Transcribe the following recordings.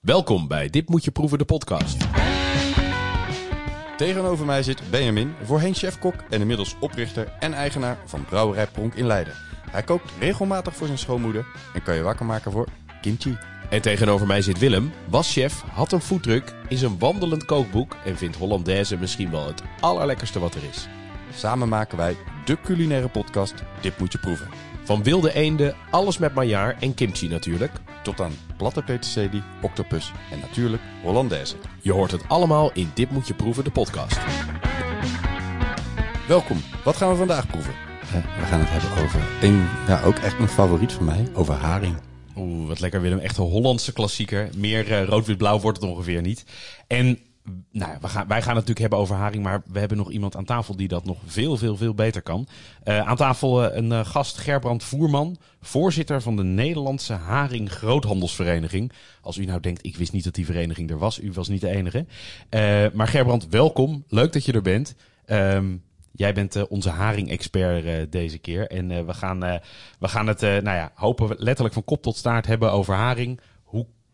Welkom bij Dit Moet Je Proeven, de podcast. Tegenover mij zit Benjamin, voorheen chef-kok en inmiddels oprichter en eigenaar van Brouwerij Pronk in Leiden. Hij kookt regelmatig voor zijn schoonmoeder en kan je wakker maken voor kimchi. En tegenover mij zit Willem, was chef, had een foodtruck, is een wandelend kookboek en vindt Hollandaise misschien wel het allerlekkerste wat er is. Samen maken wij de culinaire podcast Dit Moet Je Proeven. Van wilde eenden, alles met maillard en kimchi natuurlijk. Tot aan platte peterselie, octopus en natuurlijk Hollandaise. Je hoort het allemaal in Dit Moet Je Proeven, de podcast. Welkom, wat gaan we vandaag proeven? we gaan het hebben over een, ja, ook echt een favoriet van mij, over haring. Oeh, wat lekker Willem. Echt een Hollandse klassieker. Meer eh, rood-wit-blauw wordt het ongeveer niet. En nou, we gaan, wij gaan het natuurlijk hebben over haring, maar we hebben nog iemand aan tafel die dat nog veel, veel, veel beter kan. Eh, aan tafel eh, een eh, gast, Gerbrand Voerman, voorzitter van de Nederlandse Haring Groothandelsvereniging. Als u nou denkt, ik wist niet dat die vereniging er was, u was niet de enige. maar Gerbrand, welkom. Leuk dat je er bent. Ehm, jij bent onze haring-expert deze keer. En we, gaan, we gaan het, nou ja, hopen we letterlijk van kop tot staart hebben over haring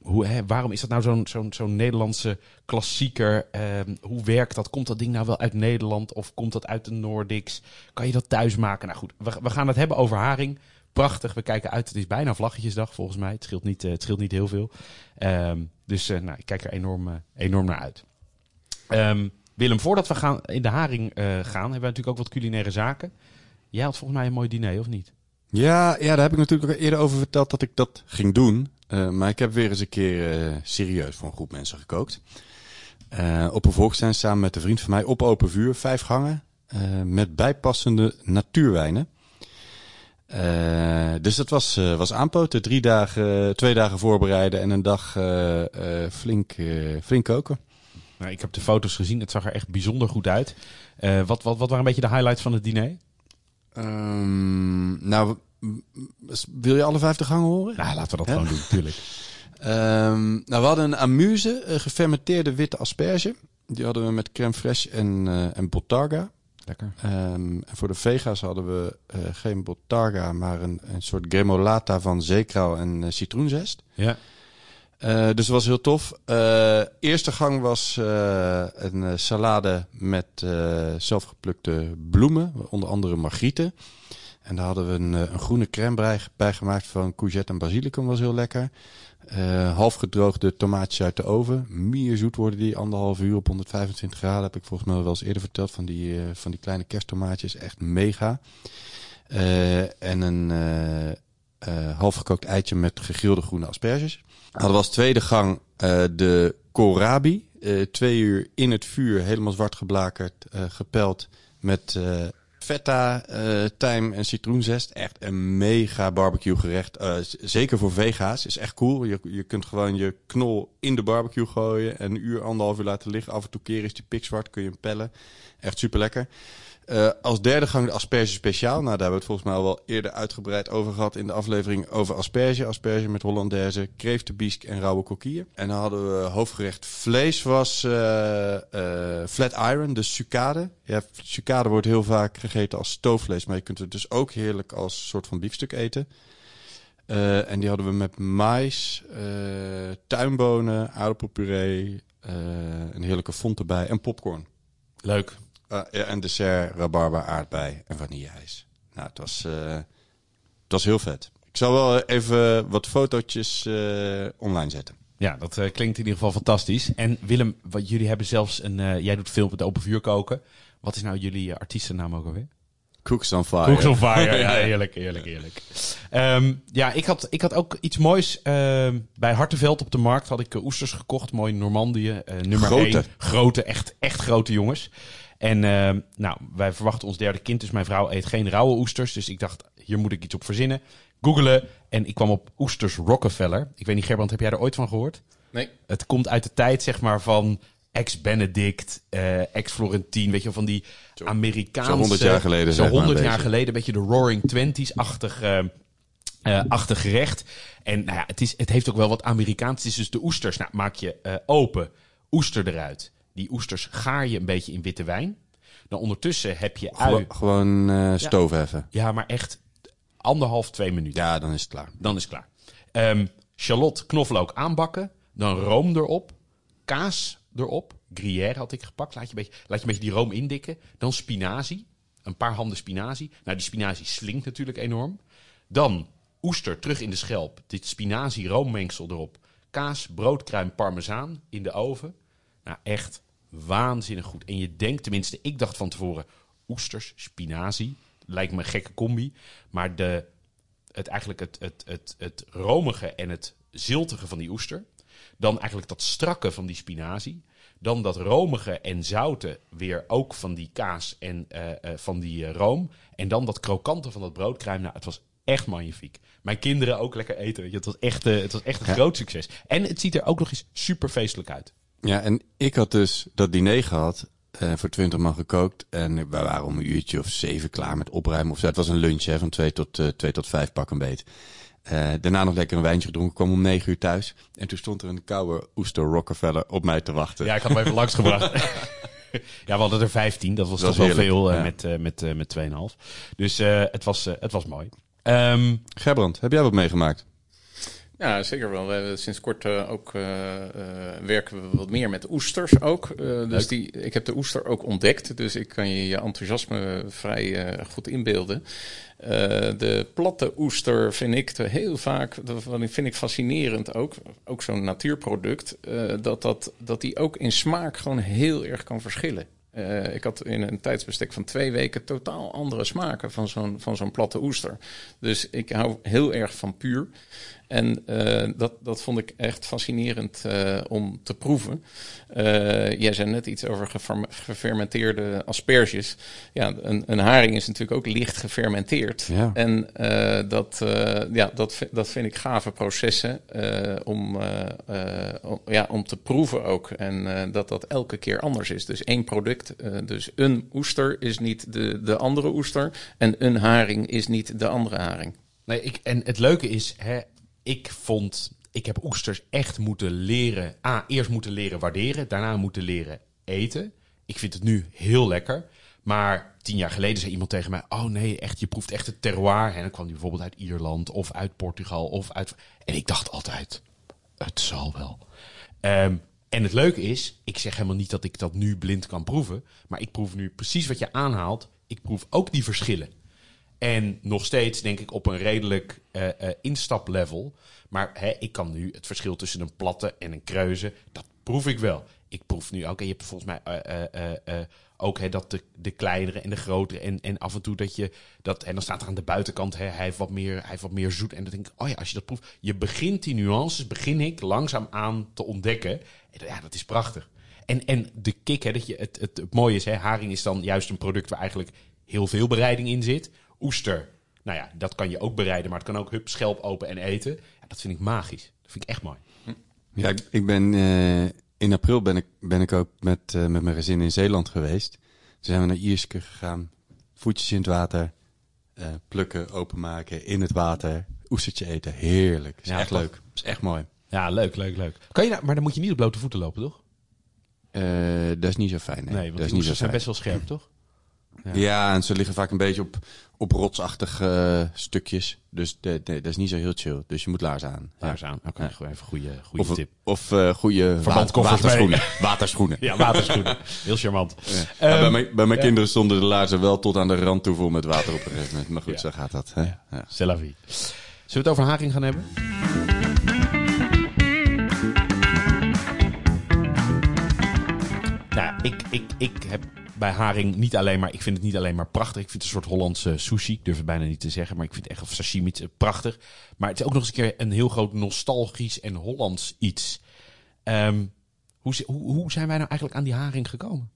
hoe, waarom is dat nou zo'n zo'n Nederlandse klassieker? Ehm, hoe werkt dat? Komt dat ding nou wel uit Nederland of komt dat uit de Nordics? Kan je dat thuis maken? Nou goed, we, gaan het hebben over haring. Prachtig, we kijken uit. Het is bijna Vlaggetjesdag volgens mij. Het scheelt niet, uh, het scheelt niet heel veel. Ehm, dus uh, nou, ik kijk er enorm, uh, enorm naar uit. Um, Willem, voordat we gaan in de haring gaan, hebben we natuurlijk ook wat culinaire zaken. Jij had volgens mij een mooi diner, of niet? Ja, ja, daar heb ik natuurlijk ook eerder over verteld dat ik dat ging doen. Uh, maar ik heb weer eens een keer uh, serieus voor een groep mensen gekookt. Uh, op een volkstuin samen met een vriend van mij op open vuur, vijf gangen, met bijpassende natuurwijnen. dus dat was, was aanpoten. Drie dagen, twee dagen voorbereiden en een dag flink, flink koken. Nou, ik heb de foto's gezien, het zag er echt bijzonder goed uit. wat, wat, wat waren een beetje de highlights van het diner? Um, nou, wil je alle vijfde gangen horen? Nou, laten we dat gewoon doen, natuurlijk. Um, nou, we hadden een amuse, een gefermenteerde witte asperge. Die hadden we met crème fraîche en, uh, en botarga. Lekker. Um, en voor de vega's hadden we uh, geen botarga, maar een, een soort gremolata van zeekrauw en citroenzest. Ja. Dus dat was heel tof. eerste gang was een salade met zelfgeplukte bloemen, onder andere margrieten. En daar hadden we een, eh, een groene crème bij gemaakt van courgette en basilicum, was heel lekker. Uh, half gedroogde tomaatjes uit de oven. Meer zoet worden die, anderhalf uur op 125 graden. Heb ik volgens mij wel eens eerder verteld van die, uh, van die kleine kersttomaatjes. Echt mega. En een half gekookt eitje met gegrilde groene asperges. Hadden we als tweede gang de kohlrabi. twee uur in het vuur, helemaal zwart geblakerd, gepeld met feta, uh, en citroenzest. Echt een mega barbecue gerecht. Uh, zeker voor vega's. Is echt cool. Je, je kunt gewoon je knol in de barbecue gooien. En een uur, anderhalf uur laten liggen. Af en toe keer is die pikzwart. Kun je hem pellen. Echt super lekker. Uh, als derde gang de asperge speciaal. Nou, daar hebben we het volgens mij al wel eerder uitgebreid over gehad in de aflevering over asperge. Asperge met Hollandaise, kreeftenbiesк en rauwe kokkier. En dan hadden we hoofdgerecht vlees was uh, uh, flat iron, dus sucade. Ja, sucade wordt heel vaak gegeten als stoofvlees, maar je kunt het dus ook heerlijk als soort van biefstuk eten. En die hadden we met mais, tuinbonen, aardappelpuree, een heerlijke font erbij en popcorn. Leuk. Uh, ja, en dessert, rabarber, aardbei en vanilleijs. Nou, het was, uh, het was heel vet. Ik zal wel even wat fotootjes uh, online zetten. Ja, dat klinkt in ieder geval fantastisch. En Willem, wat, jullie hebben zelfs een... jij doet veel met open vuur koken. Wat is nou jullie artiestennaam ook alweer? Cooks on Fire. Cooks on Fire, ja, heerlijk, heerlijk, heerlijk. Um, ja, ik had, ik had ook iets moois. Uh, bij Hartenveld op de markt had ik oesters gekocht. Mooi Normandië, nummer grote. 1. Grote, echt, echt grote jongens. En uh, nou, wij verwachten ons derde kind, dus mijn vrouw eet geen rauwe oesters. Dus ik dacht, hier moet ik iets op verzinnen. Googelen en ik kwam op oesters Rockefeller. Ik weet niet, Gerbrand, heb jij er ooit van gehoord? Nee. Het komt uit de tijd, zeg maar, van ex-Benedict, uh, ex-Florentine, weet je, van die Amerikaanse... Zo 100 jaar geleden, Zo 100 jaar geleden, een beetje de Roaring Twenties-achtig uh, uh, achtig gerecht. En nou ja, het, is, het heeft ook wel wat Amerikaans. Het is dus de oesters. Nou, maak je uh, open, oester eruit. Die oesters gaar je een beetje in witte wijn. Dan ondertussen heb je ui... Gewoon, gewoon uh, stoofheffen. Ja, maar echt anderhalf, twee minuten. Ja, dan is het klaar. Dan is het klaar. Um, shallot, knoflook aanbakken. Dan room erop, kaas erop. Gruyère had ik gepakt. Laat je, een beetje, laat je een beetje die room indikken. Dan spinazie. Een paar handen spinazie. Nou, die spinazie slinkt natuurlijk enorm. Dan oester terug in de schelp. Dit spinazie roommengsel erop. Kaas, broodkruim, parmezaan in de oven. Nou, echt waanzinnig goed. En je denkt, tenminste, ik dacht van tevoren... oesters, spinazie. Lijkt me een gekke combi. Maar de, het, eigenlijk het, het, het, het romige en het ziltige van die oester. Dan eigenlijk dat strakke van die spinazie. Dan dat romige en zoute weer ook van die kaas en eh, eh, van die eh, room. En dan dat krokante van dat broodkruim. Nou, het was echt magnifiek. Mijn kinderen ook lekker eten. weet je. Het was echt, het was echt een Ja. groot succes. En het ziet er ook nog eens super feestelijk uit. Ja, en ik had dus dat diner gehad. eh, voor 20 man gekookt. En we waren om een uurtje of zeven klaar met opruimen. Of zo. Het was een lunch hè, van twee tot, eh twee tot vijf pak een beet. Eh, daarna nog lekker een wijntje gedronken. kwam om negen uur thuis. En toen stond er een koude oester Rockefeller op mij te wachten. Ja, ik had hem even langsgebracht. ja, we hadden er 15. Dat was Dat toch wel veel ja. met, met, met 2,5. Dus het, was, het was mooi. Ehm, Gerbrand, heb jij wat meegemaakt? Ja, zeker wel. We hebben sinds kort eh, ook eh, eh, werken we wat meer met oesters ook. Dus die, ik heb de oester ook ontdekt, dus ik kan je je enthousiasme vrij goed inbeelden. De platte oester vind ik te heel vaak, dat vind ik fascinerend ook, ook zo'n natuurproduct, dat, dat, dat die ook in smaak gewoon heel erg kan verschillen. Ik had in een tijdsbestek van twee weken totaal andere smaken van zo'n, van zo'n platte oester. Dus ik hou heel erg van puur. En eh, dat, dat vond ik echt fascinerend eh, om te proeven. Eh, jij zei net iets over geferm- gefermenteerde asperges. Ja, een, een haring is natuurlijk ook licht gefermenteerd. Ja. En eh, dat, eh, ja, dat, dat vind ik gave processen eh, om, om, ja, om te proeven ook. En eh, dat dat elke keer anders is. Dus één product, dus een oester is niet de, de andere oester. En een haring is niet de andere haring. nee, ik, en het leuke is, hè, ik vond, ik heb oesters echt moeten leren. A, eerst moeten leren waarderen, daarna moeten leren eten. Ik vind het nu heel lekker. Maar tien jaar geleden zei iemand tegen mij: Oh nee, echt, je proeft echt het terroir. En dan kwam die bijvoorbeeld uit Ierland of uit Portugal of uit. En ik dacht altijd: Het zal wel. Ehm, en het leuke is, ik zeg helemaal niet dat ik dat nu blind kan proeven. Maar ik proef nu precies wat je aanhaalt. Ik proef ook die verschillen. En nog steeds denk ik op een redelijk eh, instaplevel. Maar hè, ik kan nu het verschil tussen een platte en een kreuze, dat proef ik wel. Ik proef nu ook, en je hebt volgens mij eh, ook hè, dat de, de kleinere en de grotere. En, en af en toe dat je dat. En dan staat er aan de buitenkant, hè, hij, heeft wat meer, hij heeft wat meer zoet. En dan denk ik, oh ja, als je dat proeft. Je begint die nuances, begin ik langzaam aan te ontdekken. En ja, dat is prachtig. En, en de kick, hè, dat je, het, het, het mooie is, hè, haring is dan juist een product waar eigenlijk heel veel bereiding in zit. Oester, nou ja, dat kan je ook bereiden, maar het kan ook hup, schelp open en eten. Ja, dat vind ik magisch. Dat vind ik echt mooi. Ja, ik, ik ben eh, in april ben ik, ben ik ook met, eh, met mijn gezin in Zeeland geweest. Toen zijn we naar Ierske gegaan, voetjes in het water, eh, plukken, openmaken, in het water, oestertje eten. Heerlijk. Is Ja, echt leuk. Is echt mooi. Ja, leuk, leuk, leuk. Kan je nou, maar dan moet je niet op blote voeten lopen, toch? Dat is niet zo fijn. Nee, Nee, want dat is niet zo zijn fijn. best wel scherp, toch? Ja. en ze liggen vaak een beetje op, op rotsachtige eh, stukjes. Dus de, de- dat is niet zo heel chill. Dus je moet laarzen aan. Is aan. Oké, Ja. gewoon even goede, goede Of, tip. of eh goede Verbandkoffers waterschoenen. waterschoenen. Ja, waterschoenen. Heel charmant. Ja. Ehm, Ja, bij mijn, bij mijn ja. kinderen stonden de laarzen wel tot aan de rand toe vol met water op een gegeven moment. Maar goed, Ja. zo gaat dat. Hè? Ja. C'est la vie. Zullen we het over haring gaan hebben? Nou, ik, ik, ik heb bij haring niet alleen maar... Ik vind het niet alleen maar prachtig. Ik vind het een soort Hollandse sushi. Ik durf het bijna niet te zeggen. Maar ik vind het echt... Of sashimi prachtig. Maar het is ook nog eens een keer een heel groot nostalgisch en Hollands iets. Ehm, hoe, hoe, hoe zijn wij nou eigenlijk aan die haring gekomen?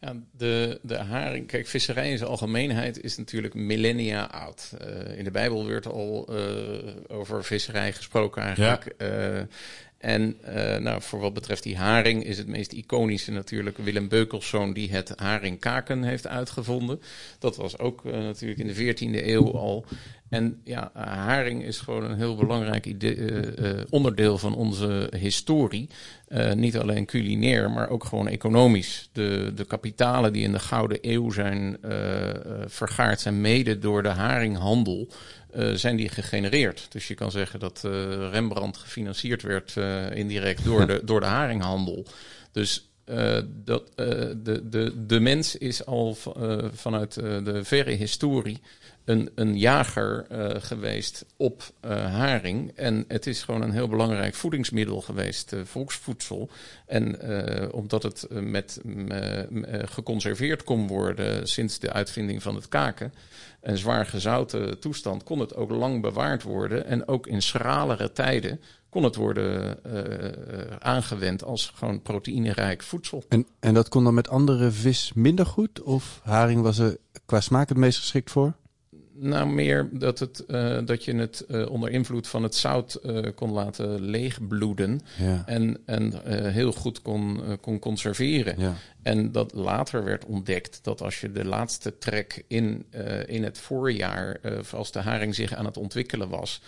Ja, de, de haring, kijk, visserij in zijn algemeenheid is natuurlijk millennia oud. Eh, in de Bijbel werd al eh, over visserij gesproken eigenlijk. Eh, en eh, nou, voor wat betreft die haring is het meest iconische natuurlijk Willem Beukelszoon die het haringkaken heeft uitgevonden. Dat was ook eh, natuurlijk in de 14e eeuw al. En ja, haring is gewoon een heel belangrijk eh, onderdeel van onze historie. Eh, niet alleen culinair, maar ook gewoon economisch. De, de kapitalen die in de Gouden Eeuw zijn eh, eh, vergaard, zijn mede door de haringhandel. zijn die gegenereerd. Dus je kan zeggen dat Rembrandt gefinancierd werd indirect door de, door de haringhandel. Dus dat, de, de, de mens is al vanuit de verre historie een, een jager eh, geweest op eh, haring. En het is gewoon een heel belangrijk voedingsmiddel geweest, eh, volksvoedsel. En omdat het met, geconserveerd kon worden sinds de uitvinding van het kaken, een zwaar gezouten toestand, kon het ook lang bewaard worden. En ook in schralere tijden kon het worden aangewend als gewoon proteïnerijk voedsel. En, en dat kon dan met andere vis minder goed? Of haring was er qua smaak het meest geschikt voor? Nou, meer dat, het, eh, dat je het eh, onder invloed van het zout eh, kon laten leegbloeden. Ja. En, en heel goed kon, kon conserveren. ja. En dat later werd ontdekt dat als je de laatste trek in, in het voorjaar, als de haring zich aan het ontwikkelen was,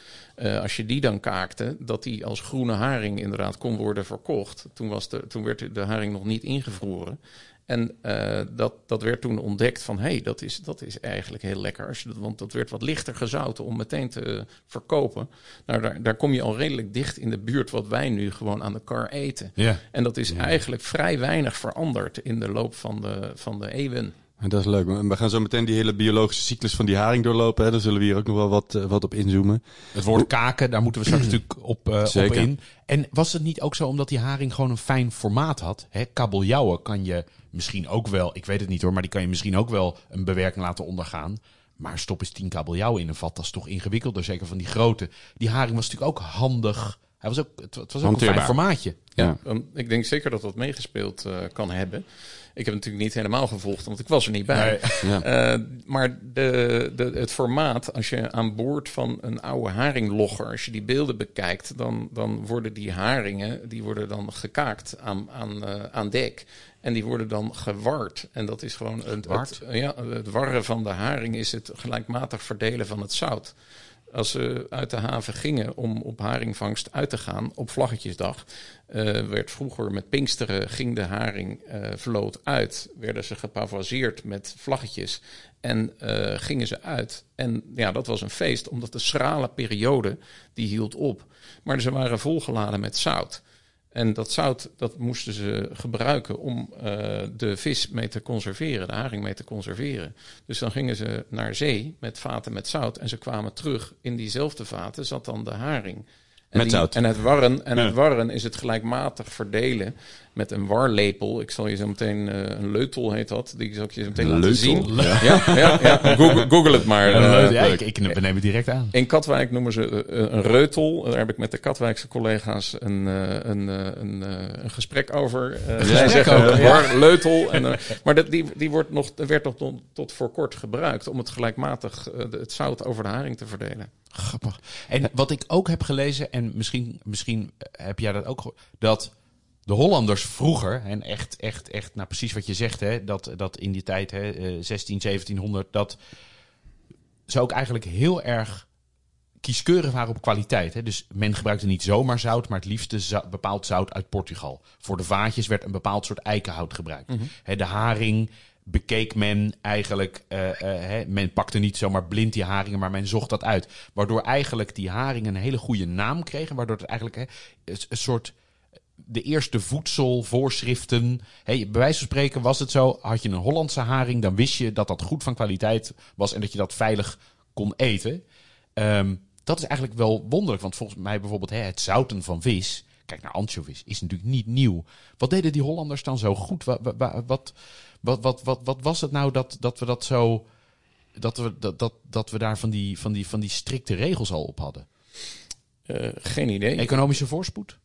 als je die dan kaakte, dat die als groene haring inderdaad kon worden verkocht. Toen, was de, toen werd de haring nog niet ingevroren. En eh, dat, dat werd toen ontdekt van, hé, hey, dat, is, dat is eigenlijk heel lekker. Als je dat, want dat werd wat lichter gezouten om meteen te verkopen. Nou, daar, daar kom je al redelijk dicht in de buurt wat wij nu gewoon aan de kar eten. Ja. En dat is eigenlijk vrij weinig veranderd in de loop van de, van de eeuwen. En dat is leuk. En we gaan zo meteen die hele biologische cyclus van die haring doorlopen. Hè. Daar zullen we hier ook nog wel wat, eh, wat op inzoomen. Het woord kaken, daar moeten we straks natuurlijk op, eh, op Zeker. in. En was het niet ook zo omdat die haring gewoon een fijn formaat had? Hè, kabeljauwen kan je misschien ook wel, ik weet het niet hoor, maar die kan je misschien ook wel een bewerking laten ondergaan. Maar stop eens tien kabeljauwen in een vat, dat is toch ingewikkelder, zeker van die grote. Die haring was natuurlijk ook handig. Hij was ook, het, het was ook een fijn formaatje. Ja. Um, ik denk zeker dat dat meegespeeld eh, kan hebben. Ik heb het natuurlijk niet helemaal gevolgd, want ik was er niet bij. Ja. Eh, maar de, de, het formaat, als je aan boord van een oude haringlogger, als je die beelden bekijkt, dan, dan worden die haringen, die worden dan gekaakt aan, aan, eh, aan dek. En die worden dan geward. En dat is gewoon het, ja, het warren van de haring is het gelijkmatig verdelen van het zout. Als ze uit de haven gingen om op haringvangst uit te gaan op Vlaggetjesdag, eh, werd vroeger met Pinksteren ging de haringvloot uit. Werden ze gepavoiseerd met vlaggetjes en eh, gingen ze uit. En ja, dat was een feest, omdat de schrale periode die hield op. Maar ze waren volgeladen met zout. En dat zout dat moesten ze gebruiken om eh, de vis mee te conserveren, de haring mee te conserveren. Dus dan gingen ze naar zee met vaten met zout en ze kwamen terug. In diezelfde vaten zat dan de haring. En Met die- zout. En het warren, en Ja. het warren is het gelijkmatig verdelen met een warlepel. Ik zal je zo meteen, eh, een leutel heet dat, die zal ik je zo meteen Een laten zien. Ja, ja, ja. Google, Google het maar. ja, ik, ik, nemen het direct aan. In Katwijk noemen ze eh, een reutel. Daar heb ik met de Katwijkse collega's een, een, een, een gesprek over. Eh, zij zeggen over, een ja. war- leutel. En, maar dat, die, die wordt nog, werd nog tot, tot voor kort gebruikt om het gelijkmatig het zout over de haring te verdelen. Grappig. En wat ik ook heb gelezen, en misschien, misschien heb jij dat ook gehoord, dat de Hollanders vroeger, en echt, echt, echt, nou precies wat je zegt, hè, dat, dat in die tijd, hè, eh, 16, 1700, dat ze ook eigenlijk heel erg kieskeurig waren op kwaliteit. Hè. Dus men gebruikte niet zomaar zout, maar het liefste bepaald zout uit Portugal. Voor de vaatjes werd een bepaald soort eikenhout gebruikt. Hè, de haring bekeek men eigenlijk, eh, eh, men pakte niet zomaar blind die haringen, maar men zocht dat uit. Waardoor eigenlijk die haring een hele goede naam kreeg. En waardoor het eigenlijk een soort de eerste voedselvoorschriften. Hey, bij wijze van spreken was het zo: had je een Hollandse haring, dan wist je dat dat goed van kwaliteit was en dat je dat veilig kon eten. Ehm, dat is eigenlijk wel wonderlijk, want volgens mij bijvoorbeeld het zouten van vis. Kijk naar anchovies, is natuurlijk niet nieuw. Wat deden die Hollanders dan zo goed? Wat, wat, wat, wat, wat was het nou dat, dat we dat zo. Dat we, dat, dat, dat we daar van die, van, die, van die strikte regels al op hadden? Eh, geen idee. Economische voorspoed?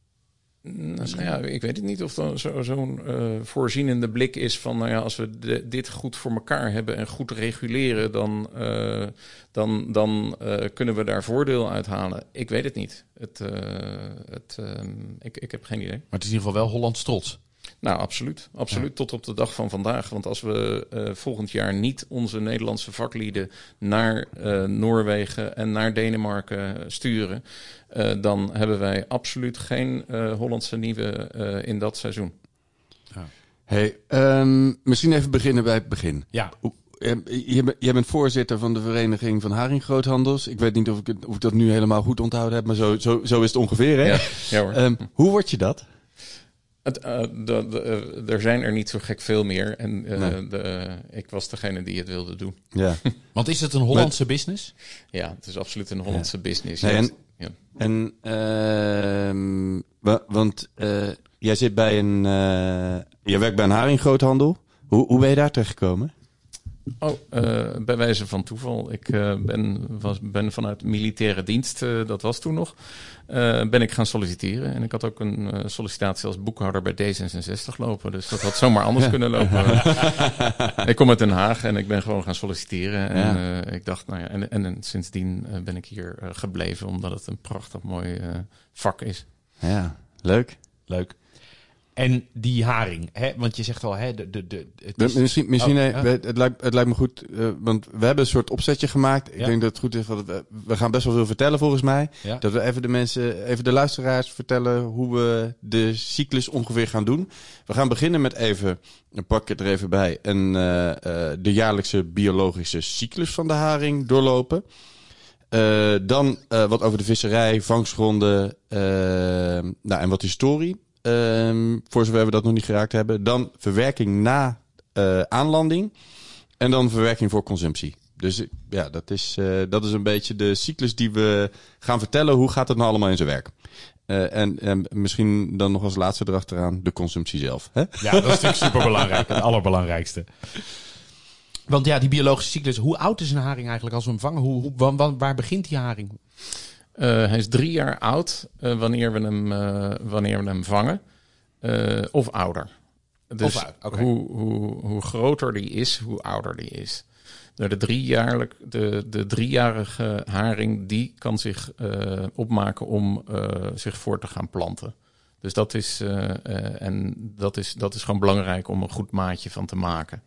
Nou ja, ik weet het niet of zo- zo'n eh, voorzienende blik is van, nou ja, als we de- dit goed voor elkaar hebben en goed reguleren, dan, eh, dan, dan kunnen we daar voordeel uit halen. Ik weet het niet. Het, het, ehm, ik, ik heb geen idee. Maar het is in ieder geval wel Hollands trots. Nou, absoluut. Absoluut. Tot op de dag van vandaag. Want als we eh, volgend jaar niet onze Nederlandse vaklieden naar eh, Noorwegen en naar Denemarken sturen, eh, dan hebben wij absoluut geen eh, Hollandse nieuwe eh, in dat seizoen. Hey, ehm, misschien even beginnen bij het begin. Ja, Hoe- je, bent- jij bent voorzitter van de Vereniging van Haringgroothandels. Ik weet niet of ik, het- of ik dat nu helemaal goed onthouden heb, maar zo, zo, zo is het ongeveer. Hè? Ja, ja hoor. Ehm, hoe word je dat? Het, eh, de, de, eh, er zijn er niet zo gek veel meer. En eh, Nee. de, ik was degene die het wilde doen. Ja. Want is het een Hollandse business? Ja, het is absoluut een Hollandse business. Nee, en- ja. En, ehm, wa- want eh, jij zit bij een, eh, je werkt bij een haringgroothandel. Hoe, hoe ben je daar terechtgekomen? Oh, eh, bij wijze van toeval. Ik eh, ben, was, ben vanuit militaire dienst, eh, dat was toen nog, eh, ben ik gaan solliciteren. En ik had ook een eh, sollicitatie als boekhouder bij D66 lopen. Dus dat had zomaar anders kunnen lopen. ik kom uit Den Haag en ik ben gewoon gaan solliciteren. En Ja. eh, ik dacht, nou ja, en, en, en sindsdien eh, ben ik hier gebleven, omdat het een prachtig mooi eh, vak is. Ja, leuk. Leuk. En die haring, hè? want je zegt al, hè, de, de, de, het is- Misschien, misschien Oh, eh, ja. het, lijkt, het lijkt me goed, eh, want we hebben een soort opzetje gemaakt. Ik Ja. denk dat het goed is, want we, we gaan best wel veel vertellen volgens mij. Ja. Dat we even de mensen, even de luisteraars vertellen hoe we de cyclus ongeveer gaan doen. We gaan beginnen met even, dan pak ik het er even bij, een, eh, eh, de jaarlijkse biologische cyclus van de haring doorlopen. Eh, dan eh, wat over de visserij, vangstgronden eh, nou, en wat historie. Ehm, voor zover we dat nog niet geraakt hebben. Dan verwerking na eh, aanlanding. En dan verwerking voor consumptie. Dus ja, dat is, eh, dat is een beetje de cyclus die we gaan vertellen. Hoe gaat het nou allemaal in zijn werk? Eh, en, en misschien dan nog als laatste erachteraan de consumptie zelf. Hè? Ja, dat is natuurlijk superbelangrijk. Het allerbelangrijkste. Want ja, die biologische cyclus. Hoe oud is een haring eigenlijk als we hem vangen? Hoe, hoe, wa- wa- waar begint die haring? Eh, hij is drie jaar oud eh, wanneer, we hem, eh, wanneer we hem vangen. Of ouder. Dus Of hoe, hoe, hoe groter die is, hoe ouder die is. De, driejaarlijk, de, de driejarige haring die kan zich opmaken om zich voor te gaan planten. Dus dat is, en dat, is, dat is gewoon belangrijk om een goed maatje van te maken.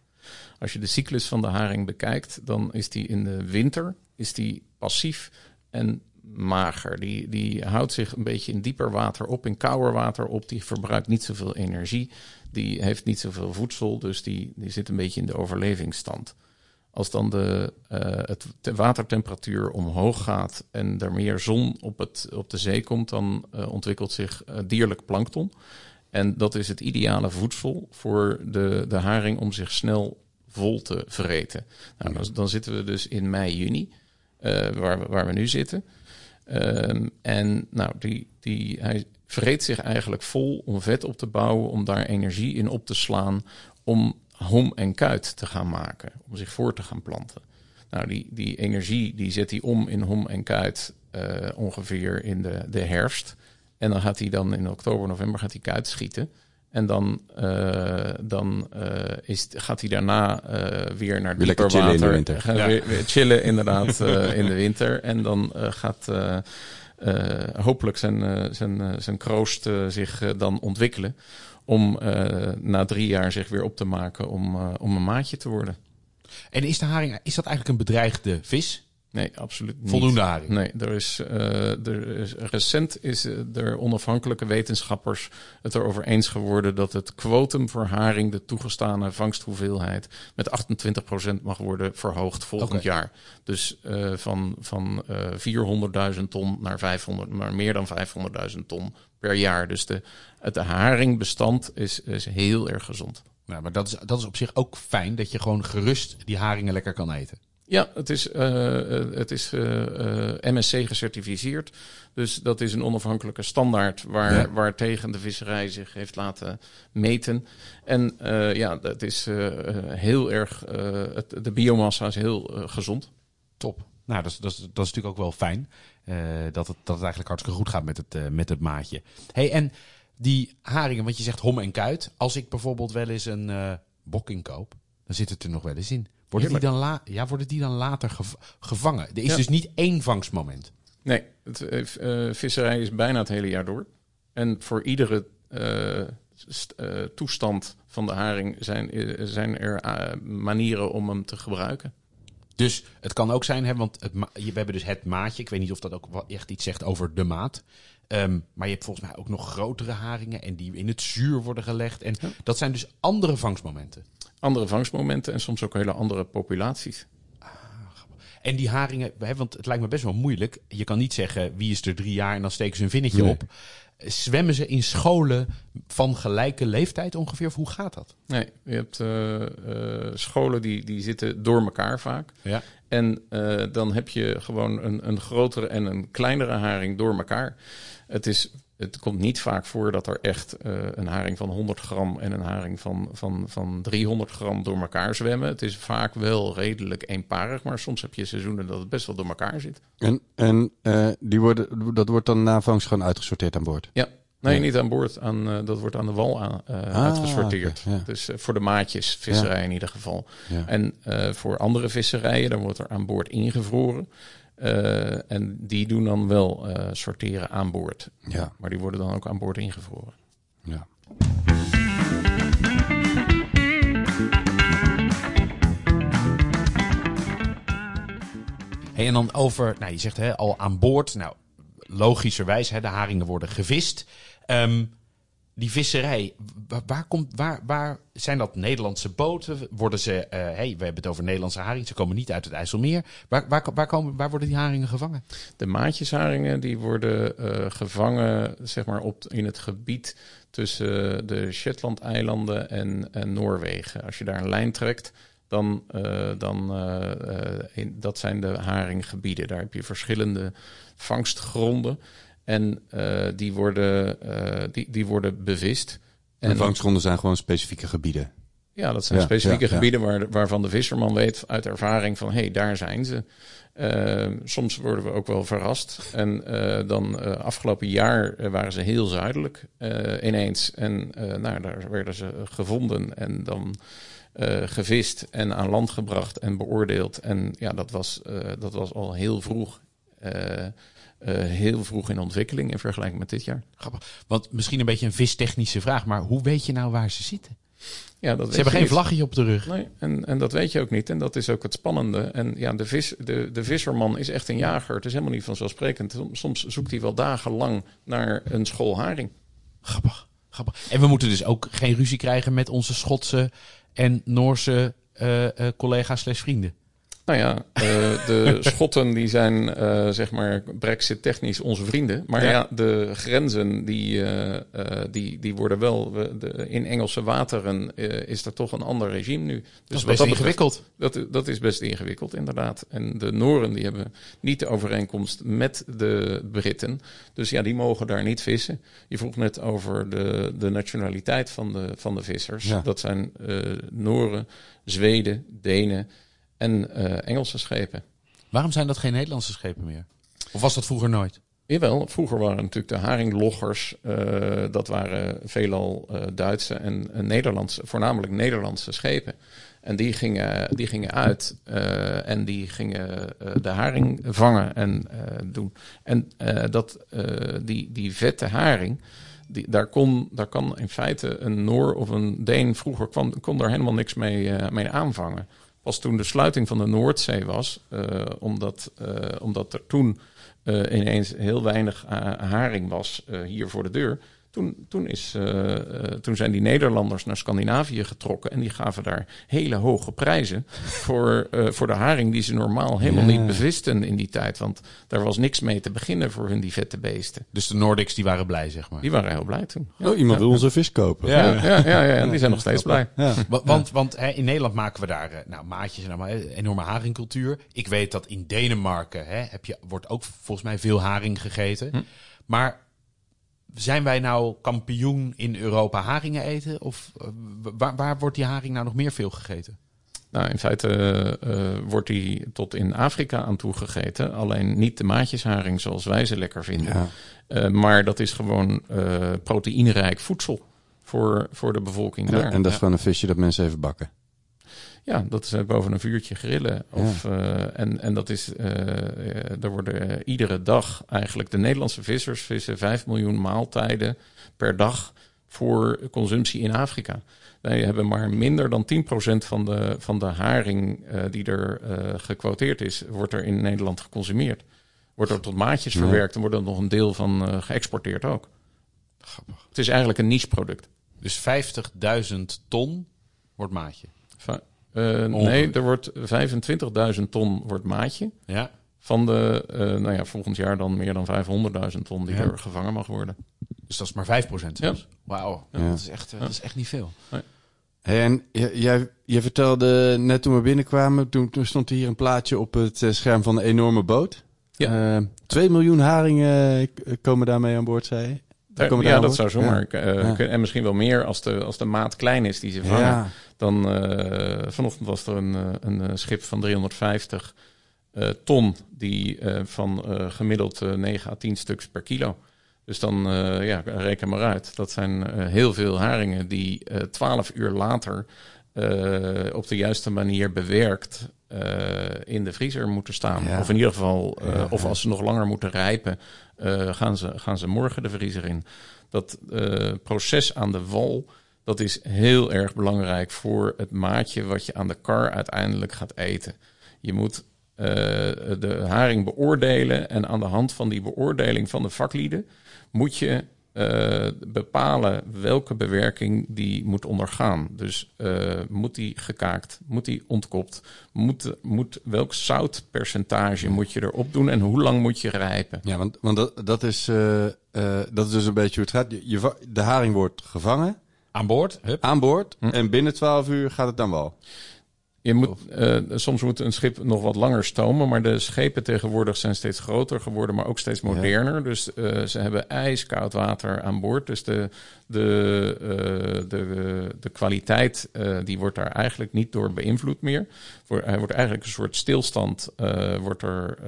Als je de cyclus van de haring bekijkt, dan is die in de winter is die passief en mager. Die, die houdt zich een beetje in dieper water op, in kouder water op. Die verbruikt niet zoveel energie. Die heeft niet zoveel voedsel, dus die, die zit een beetje in de overlevingsstand. Als dan de, eh, het, watertemperatuur omhoog gaat en er meer zon op, het, op de zee komt, dan eh, ontwikkelt zich eh, dierlijk plankton. En dat is het ideale voedsel voor de, de haring om zich snel vol te vreten. Nou, dan, dan zitten we dus in mei, juni, waar, waar we nu zitten. Ehm, en nou, die, die, hij vreet zich eigenlijk vol om vet op te bouwen, om daar energie in op te slaan, om hom en kuit te gaan maken, om zich voor te gaan planten. Nou, die, die energie die zet hij om in hom en kuit eh, ongeveer in de, de herfst. En dan gaat hij dan in oktober, november gaat hij kuit schieten. En dan, eh, dan eh, is, gaat hij daarna eh, weer naar dieper lekker chillen in de water. winter. Gaan Ja. weer, weer chillen inderdaad eh, in de winter. En dan eh, gaat eh, eh, hopelijk zijn, eh, zijn, zijn kroost zich dan ontwikkelen. Om eh, na drie jaar zich weer op te maken om, eh, om een maatje te worden. En is de haring, is dat eigenlijk een bedreigde vis? Nee, absoluut niet. Voldoende haring? Nee, er is, eh, er is, recent is eh, er onafhankelijke wetenschappers het erover eens geworden dat het quotum voor haring, de toegestane vangsthoeveelheid, met 28% mag worden verhoogd volgend jaar. Dus eh, van, van eh 400.000 ton naar, 500, naar meer dan 500.000 ton per jaar. Dus de, het haringbestand is, is heel erg gezond. Nou, maar dat is, dat is op zich ook fijn dat je gewoon gerust die haringen lekker kan eten. Ja, het is, eh, eh, het is eh, MSC gecertificeerd. Dus dat is een onafhankelijke standaard waar, Ja. waar tegen de visserij zich heeft laten meten. En ja, dat is heel erg, het, de biomassa is heel gezond. Top. Nou, dat is, dat is, dat is natuurlijk ook wel fijn. dat, het, dat het eigenlijk hartstikke goed gaat met het, met het maatje. hey, en die haringen, want je zegt hom en kuit. Als ik bijvoorbeeld wel eens een eh bokking koop, dan zit het er nog wel eens in. Worden die dan, la ja, worden die dan later gev- gevangen? Er is Ja. dus niet één vangstmoment. Nee, het, eh, eh, visserij is bijna het hele jaar door. En voor iedere eh, st- toestand van de haring zijn, zijn er manieren om hem te gebruiken. Dus het kan ook zijn, hè, want het we hebben dus het maatje. Ik weet niet of dat ook echt iets zegt over de maat. Ehm, maar je hebt volgens mij ook nog grotere haringen en die in het zuur worden gelegd. En dat zijn dus andere vangstmomenten. Andere vangstmomenten en soms ook hele andere populaties. En die haringen, hè, want het lijkt me best wel moeilijk. Je kan niet zeggen wie is er drie jaar en dan steken ze een vinnetje Nee. op. Zwemmen ze in scholen van gelijke leeftijd ongeveer? Of hoe gaat dat? Nee, je hebt eh, eh, scholen die, die zitten door elkaar vaak. Ja. En eh, dan heb je gewoon een, een grotere en een kleinere haring door elkaar. Het, is, het komt niet vaak voor dat er echt eh, een haring van 100 gram en een haring van, van, van 300 gram door elkaar zwemmen. Het is vaak wel redelijk eenparig, maar soms heb je seizoenen dat het best wel door elkaar zit. En, en eh, die worden, dat wordt dan na vangst gewoon uitgesorteerd aan boord? Ja, nee, Ja. niet aan boord. Aan, eh, dat wordt aan de wal aan, Ah, uitgesorteerd. ja. Dus voor de maatjes, visserij in ieder geval. En voor andere visserijen, dan wordt er aan boord ingevroren. Eh, en die doen dan wel eh, sorteren aan boord. Ja. Maar die worden dan ook aan boord ingevroren. Ja. Hey, en dan over, nou je zegt hè, al aan boord. Nou, logischerwijs, hè, de haringen worden gevist. Ehm, die visserij, waar, komt, waar, waar zijn dat Nederlandse boten? Worden ze, eh, hey, we hebben het over Nederlandse haringen, ze komen niet uit het IJsselmeer. Waar, waar, waar, komen, waar worden die haringen gevangen? De maatjesharingen die worden eh, gevangen zeg maar, op, in het gebied tussen de Shetland-eilanden en, en Noorwegen. Als je daar een lijn trekt, dan, eh, dan dat zijn de haringgebieden. Daar heb je verschillende vangstgronden. En eh, die, worden, eh, die, die worden bevist. En vangstgronden zijn gewoon specifieke gebieden. Ja, dat zijn Ja, specifieke ja, ja. gebieden waar, waarvan de visserman weet uit ervaring van hé, hey, daar zijn ze. Eh, soms worden we ook wel verrast. En eh, dan afgelopen jaar waren ze heel zuidelijk ineens. En nou, daar werden ze gevonden en dan gevist en aan land gebracht en beoordeeld. En ja, dat was, dat was al heel vroeg. Eh, eh, heel vroeg in ontwikkeling in vergelijking met dit jaar. Grappig. Want misschien een beetje een vistechnische vraag, maar hoe weet je nou waar ze zitten? Ja, dat Ze hebben geen vlaggetje op de rug. Nee, en, en dat weet je ook niet. En dat is ook het spannende. En ja, de, vis, de, de visserman is echt een jager. Het is helemaal niet vanzelfsprekend. Soms zoekt hij wel dagenlang naar een school haring. Grappig, grappig. En we moeten dus ook geen ruzie krijgen met onze Schotse en Noorse eh, eh, collega's slash vrienden. Nou ja, eh, de Schotten die zijn eh, zeg maar brexit technisch onze vrienden. Maar Ja. ja, de grenzen die, eh, die, die worden wel... de, in Engelse wateren is er toch een ander regime nu. Dus Dat is best betreft- ingewikkeld. Dat, dat is best ingewikkeld, inderdaad. En de Nooren die hebben niet de overeenkomst met de Britten. Dus ja, die mogen daar niet vissen. Je vroeg net over de, de nationaliteit van de, van de vissers. Ja. Dat zijn eh Nooren, Zweden, Denen en eh, Engelse schepen. Waarom zijn dat geen Nederlandse schepen meer? Of was dat vroeger nooit? Jawel, vroeger waren natuurlijk de haringloggers, eh, dat waren veelal eh, Duitse en, en Nederlandse, voornamelijk Nederlandse schepen. En die gingen, die gingen uit en die gingen de haring vangen en doen. En dat, die, die vette haring, die, daar, kon, daar kan in feite een Noor of een Deen vroeger kwam, kon daar helemaal niks mee, mee aanvangen. Pas toen de sluiting van de Noordzee was, eh, omdat, eh, omdat er toen eh, ineens heel weinig haring was hier voor de deur. Toen, toen, is, eh, eh, toen zijn die Nederlanders naar Scandinavië getrokken en die gaven daar hele hoge prijzen voor, eh, voor de haring die ze normaal helemaal Ja. niet bevisten in die tijd. Want daar was niks mee te beginnen voor hun die vette beesten. Dus de Nordics die waren blij, zeg maar. Die waren heel blij toen. Oh, iemand wil onze vis kopen. Ja. Ja, ja, ja, ja, die zijn nog steeds blij. Want, want hè, in Nederland maken we daar nou, maatjes en allemaal, eh, enorme haringcultuur. Ik weet dat in Denemarken hè, heb je, wordt ook volgens mij veel haring gegeten. Maar zijn wij nou kampioen in Europa haringen eten? Of eh, waar, waar wordt die haring nou nog meer veel gegeten? Nou, in feite eh, eh, wordt die tot in Afrika aan toegegeten. Alleen niet de maatjesharing zoals wij ze lekker vinden. Ja. Eh, maar dat is gewoon eh proteïnerijk voedsel voor, voor de bevolking En, daar. en dat is gewoon een visje dat mensen even bakken. Ja, dat is boven een vuurtje grillen. Of, eh, en, en dat is, eh, er worden iedere dag eigenlijk de Nederlandse vissers vissen 5 miljoen maaltijden per dag voor consumptie in Afrika. Wij hebben maar minder dan 10% van de, van de haring die er gequoteerd is, wordt er in Nederland geconsumeerd. wordt er tot maatjes verwerkt en wordt er nog een deel van geëxporteerd ook. Grappig. Het is eigenlijk een niche product. Dus 50.000 ton wordt maatje. Va- eh, nee, er wordt 25.000 ton wordt maatje. Ja. Van de, eh, nou ja, volgend jaar dan meer dan 500.000 ton die Ja. er gevangen mag worden. Dus dat is maar 5% zelfs. Wauw. Ja. Dat, is echt, eh, dat is echt niet veel. Hey, en jij, jij vertelde net toen we binnenkwamen, toen, toen stond er hier een plaatje op het scherm van een enorme boot. Ja. Eh, 2 miljoen haringen komen daarmee aan boord, zei je? Daar- komen ja, dat zou zomaar. eh, Ja. kun- En misschien wel meer als de, als de maat klein is die ze vangen. Ja. Dan eh, vanochtend was er een, eh, een eh, schip van 350 eh, ton die eh, van eh, gemiddeld eh, 9 à 10 stuks per kilo. Dus dan eh, ja, reken maar uit. Dat zijn eh, heel veel haringen die eh 12 uur later eh, op de juiste manier bewerkt eh, in de vriezer moeten staan. Ja. Of in ieder geval, eh, Ja, of als ze nog langer moeten rijpen, gaan, ze, gaan ze morgen de vriezer in. Dat proces aan de wal, dat is heel erg belangrijk voor het maatje wat je aan de kar uiteindelijk gaat eten. Je moet de haring beoordelen en aan de hand van die beoordeling van de vaklieden moet je eh, bepalen welke bewerking die moet ondergaan. Dus eh, moet die gekaakt, moet die ontkopt, moet, moet, welk zoutpercentage moet je erop doen en hoe lang moet je rijpen. Ja, want, want dat, dat, is, eh, eh, dat is dus een beetje hoe het gaat. Je, de haring wordt gevangen Aan boord. Hup. aan boord Hm. en binnen 12 uur gaat het dan wel. Je moet, eh, soms moet een schip nog wat langer stomen, maar de schepen tegenwoordig zijn steeds groter geworden, maar ook steeds moderner. Dus eh, ze hebben ijskoud water aan boord. Dus de, de, eh, de, de kwaliteit die wordt daar eigenlijk niet door beïnvloed meer. Voor, hij wordt eigenlijk een soort stilstand wordt er,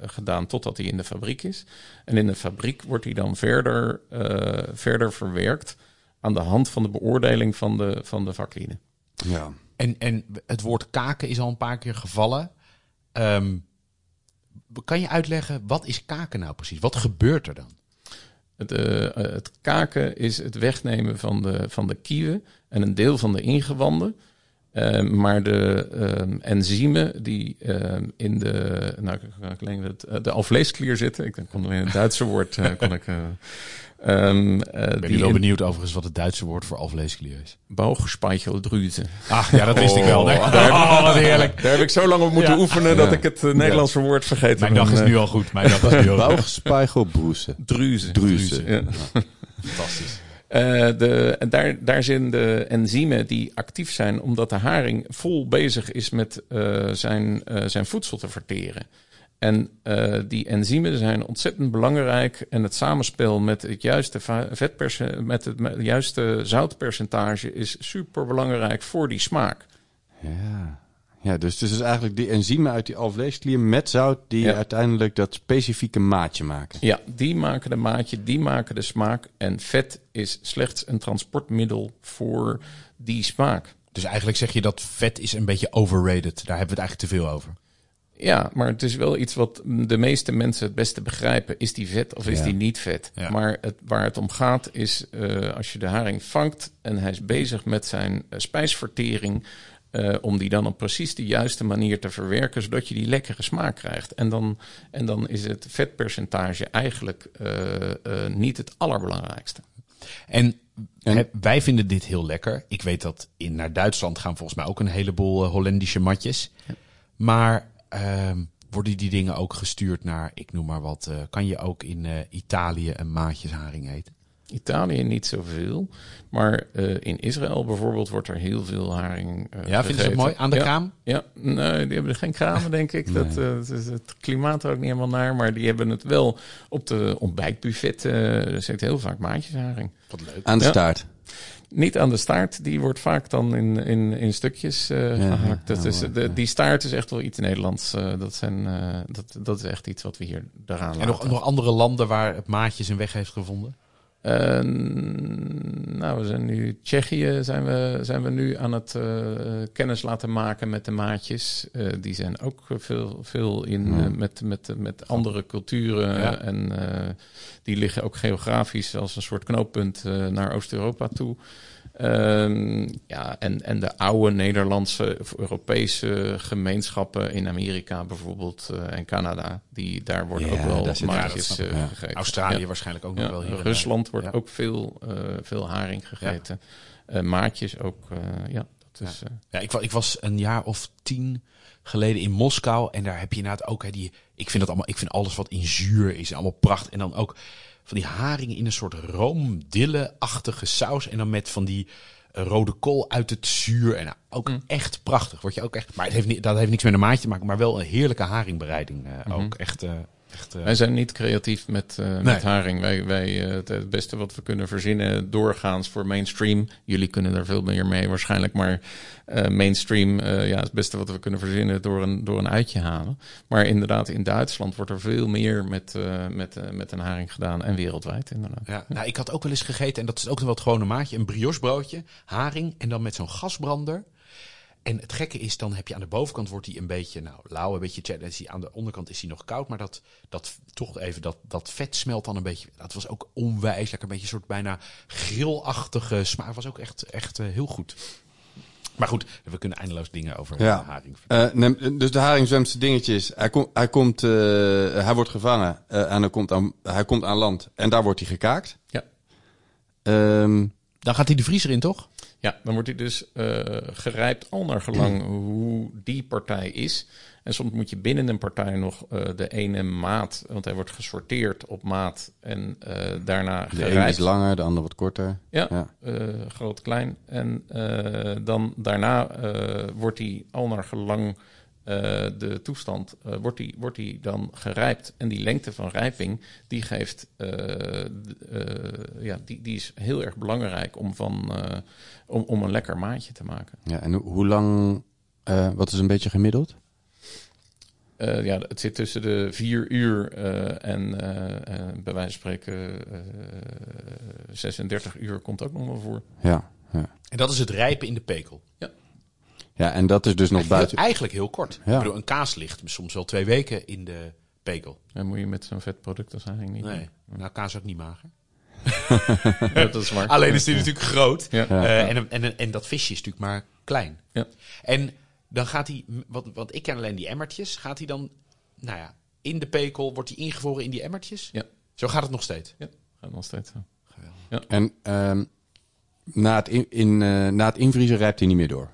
gedaan totdat hij in de fabriek is. En in de fabriek wordt hij dan verder, verder verwerkt aan de hand van de beoordeling van de, van de vaklieden. Ja. En, en het woord kaken is al een paar keer gevallen. Ehm, kan je uitleggen, wat is kaken nou precies? Wat gebeurt er dan? Het, eh, eh, het kaken is het wegnemen van de, van de kieven en een deel van de ingewanden. Eh, maar de ehm, enzymen die ehm, in de, nou, ik alleen het, eh, de alvleesklier zitten, ik kon alleen het Duitse woord, eh, kon ik, eh, ehm, eh, Ik ben die wel in benieuwd overigens wat het Duitse woord voor alvleesklier is. Bauchspeicheldrüse. Ach, ja, dat wist ik wel. Nee. Oh, daar heb ik- Oh, wat heerlijk. Daar heb ik zo lang op moeten Ja. oefenen dat ik het Nederlandse woord vergeten Mijn ben. dag is nu al goed. Mijn dag is nu al. Bauchspeicheldrüse. Ja. Fantastisch. Eh, de, daar, daar zijn de enzymen die actief zijn, omdat de haring vol bezig is met eh, zijn, eh, zijn voedsel te verteren. En die enzymen zijn ontzettend belangrijk. En het samenspel met het juiste met met het juiste zoutpercentage is super belangrijk voor die smaak. Ja. Ja, dus het is dus eigenlijk die enzymen uit die alvleesklier met zout die Ja. uiteindelijk dat specifieke maatje maken. Ja, die maken de maatje, die maken de smaak. En vet is slechts een transportmiddel voor die smaak. Dus eigenlijk zeg je dat vet is een beetje overrated. Daar hebben we het eigenlijk te veel over. Ja, maar het is wel iets wat de meeste mensen het beste begrijpen. Is die vet of is Ja. die niet vet? Ja. Maar het, waar het om gaat is eh, als je de haring vangt en hij is bezig met zijn eh, spijsvertering. Eh, om die dan op precies de juiste manier te verwerken, zodat je die lekkere smaak krijgt. En dan, en dan is het vetpercentage eigenlijk eh, eh, niet het allerbelangrijkste. En, wij vinden dit heel lekker. Ik weet dat in, naar Duitsland gaan volgens mij ook een heleboel Hollandische matjes. Maar ehm, worden die dingen ook gestuurd naar, ik noem maar wat, eh, kan je ook in eh, Italië een maatjesharing eten? Italië niet zoveel, maar eh, in Israël bijvoorbeeld wordt er heel veel haring. eh, Ja, vinden ze het mooi? Aan de Ja. kraam? Ja, nee, die hebben geen kramen, denk ik. Dat, eh, het, is het klimaat er ook niet helemaal naar. Maar die hebben het wel op de ontbijtbuffet. eh er zit heel vaak maatjesharing. Wat leuk. Aan de Ja. staart. Niet aan de staart, die wordt vaak dan in, in, in stukjes eh Ja, gehakt. Dat ja, is, de, die staart is echt wel iets Nederlands. dat, zijn, eh, dat, dat is echt iets wat we hier daaraan En nog, nog andere landen waar het maatje zijn weg heeft gevonden? Nou, we zijn nu Tsjechië zijn we, zijn we nu aan het eh, kennis laten maken met de maatjes. Eh, die zijn ook veel, veel in Hmm. eh, met, met, met andere culturen. Ja. En die liggen ook geografisch als een soort knooppunt naar Oost-Europa toe. Ehm, ja, en, en de oude Nederlandse of Europese gemeenschappen in Amerika bijvoorbeeld eh, en Canada, die, daar worden Ja, ook wel maatjes eh, ja. gegeten. Australië Ja. waarschijnlijk ook Ja, nog wel hier. en Rusland wordt Ja. ook veel, eh, veel haring gegeten. Eh, maatjes ook, eh, ja. Dat is, eh, Ja, ik, ik was een jaar of tien geleden in Moskou. En daar heb je inderdaad ook hè, die. Ik vind dat allemaal. Ik vind alles wat in zuur is. Allemaal pracht. En dan ook van die haringen in een soort roomdille-achtige saus. En dan met van die eh, rode kool uit het zuur. En nou, ook echt prachtig. Word je ook echt. Maar het heeft niet, dat heeft niks met een maatje te maken. Maar wel een heerlijke haringbereiding. eh, Ook echt. eh, echt eh, Wij zijn niet creatief met, eh, met haring. Wij, wij, eh, het, beste wat we kunnen verzinnen doorgaans voor mainstream. Jullie kunnen er veel meer mee waarschijnlijk. Maar mainstream ja, het beste wat we kunnen verzinnen door een, door een uitje halen. Maar inderdaad, in Duitsland wordt er veel meer met, met, met een haring gedaan. En wereldwijd inderdaad. Ja, nou, ik had ook wel eens gegeten, en dat is ook wel het gewone maatje, een briochebroodje, haring en dan met zo'n gasbrander. En het gekke is, dan heb je aan de bovenkant wordt hij een beetje nou, lauw, een beetje hij aan de onderkant is hij nog koud, maar dat, dat toch even, dat, dat vet smelt dan een beetje. Dat was ook onwijs lekker, een beetje een soort bijna grillachtige smaak. Was ook echt, echt eh, heel goed. Maar goed, we kunnen eindeloos dingen over Ja. eh, haring vertellen. Eh, dus de haring zwemt dingetjes. Hij, komt, hij, komt, eh, hij wordt gevangen en hij komt, aan, hij komt aan land. En daar wordt hij gekaakt. Ja. Ehm, Dan gaat hij de vriezer in, toch? Ja, dan wordt hij dus eh, gerijpt al naar gelang hoe die partij is. En soms moet je binnen een partij nog eh, de ene maat, want hij wordt gesorteerd op maat en eh, daarna de ene is gerijpt. langer, de andere wat korter. Ja, Ja. groot, klein. En dan daarna wordt hij al naar gelang de toestand, eh, wordt, die, wordt die dan gerijpt. En die lengte van rijping, die geeft, eh, eh, ja, die, die is heel erg belangrijk om, van, eh, om, om een lekker maatje te maken. Ja, en hoe, hoe lang, eh, wat is een beetje gemiddeld? Eh, ja, het zit tussen de vier uur eh, en eh, eh, bij wijze van spreken eh 36 uur komt ook nog wel voor. Ja, ja. En dat is het rijpen in de pekel. ja, en dat is dus nog buiten. eigenlijk heel kort. Ja. Ik bedoel, een kaas ligt soms wel twee weken in de pekel. Dan moet je met zo'n vet product als haring niet Nee, nou kaas ook niet mager. Ja, dat is waar. Alleen is die natuurlijk groot. Ja. Eh, en, en, en dat visje is natuurlijk maar klein. Ja. En dan gaat hij, want, want ik ken alleen die emmertjes, gaat hij dan, nou ja, in de pekel, wordt hij ingevroren in die emmertjes? Ja. Zo gaat het nog steeds. Ja, gaat nog steeds zo. En ehm, na, het in, in, eh, na het invriezen rijpt hij niet meer door.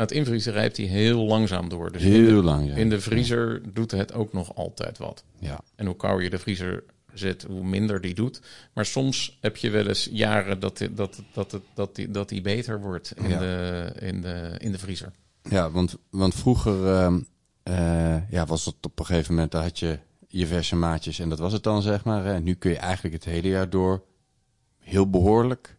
Het invriezen rijpt hij heel langzaam door. Dus in de, Heel lang, ja. in de vriezer doet het ook nog altijd wat. Ja. En hoe kouder je de vriezer zet, hoe minder die doet. Maar soms heb je wel eens jaren dat dat, dat, dat, dat die, dat die beter wordt in, Ja. de, in, de, in de vriezer. Ja, want, want vroeger ehm, eh, ja, was het op een gegeven moment, daar had je je verse maatjes en dat was het dan, zeg maar. hè. Nu kun je eigenlijk het hele jaar door heel behoorlijk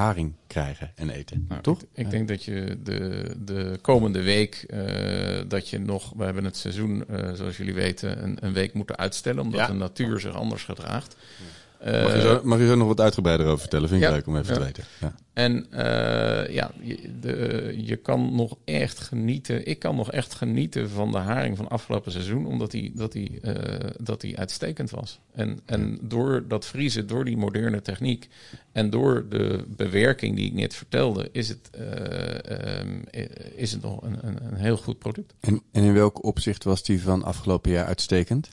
haring krijgen en eten, Nou, toch? Ik, ik denk dat je de, de komende week, eh, dat je nog, we hebben het seizoen, eh, zoals jullie weten, een, een week moeten uitstellen, omdat Ja. de natuur zich anders gedraagt. Mag je, Eh, zo, mag je zo nog wat uitgebreider over vertellen? Vind ik Ja. leuk om even te weten. Ja. En eh, ja, je, de, je kan nog echt genieten. Ik kan nog echt genieten van de haring van afgelopen seizoen, omdat die, dat, die, eh, dat die uitstekend was. En, en door dat vriezen, door die moderne techniek en door de bewerking die ik net vertelde, is het, eh, ehm, is het nog een, een, een heel goed product. En, en in welk opzicht was die van afgelopen jaar uitstekend?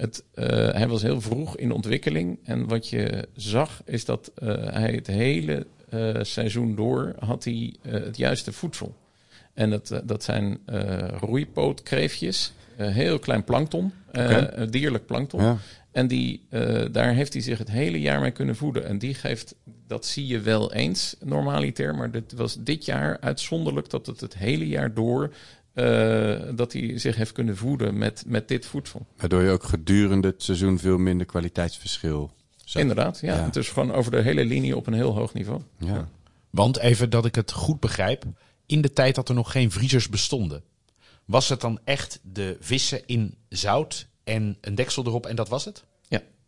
Het, eh, hij was heel vroeg in ontwikkeling. En wat je zag is dat eh, hij het hele eh, seizoen door had hij het juiste voedsel. En dat, dat zijn roeipootkreefjes, heel klein plankton, dierlijk plankton. Ja. En die, daar heeft hij zich het hele jaar mee kunnen voeden. En die geeft, dat zie je wel eens normaliter, maar dit was dit jaar uitzonderlijk dat het het hele jaar door, eh, dat hij zich heeft kunnen voeden met, met dit voedsel. Waardoor je ook gedurende het seizoen veel minder kwaliteitsverschil zag. Inderdaad, ja. Ja. Het is gewoon over de hele linie op een heel hoog niveau. Ja. Want even dat ik het goed begrijp, in de tijd dat er nog geen vriezers bestonden, was het dan echt de vissen in zout en een deksel erop en dat was het?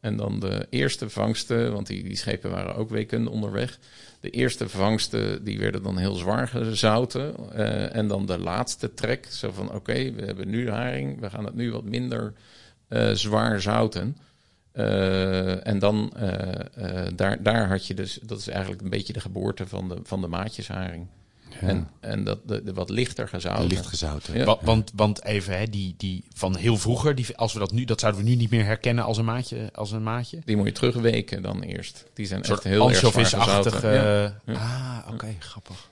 En dan de eerste vangsten, want die, die schepen waren ook weken onderweg. De eerste vangsten, die werden dan heel zwaar gezouten. Eh, en dan de laatste trek, zo van oké, we hebben nu haring, we gaan het nu wat minder eh, zwaar zouten. Uh, en dan, daar, daar had je dus, dat is eigenlijk een beetje de geboorte van de, van de maatjesharing. Ja. En, en dat de, de wat lichter gezouten. Licht gezouten. Ja. Want, want even, hè, die, die van heel vroeger, die, als we dat nu, dat zouden we nu niet meer herkennen als een maatje. Als een maatje. Die moet je terugweken dan eerst. Die zijn echt heel erg zwaar. Ja. Ah, oké, grappig.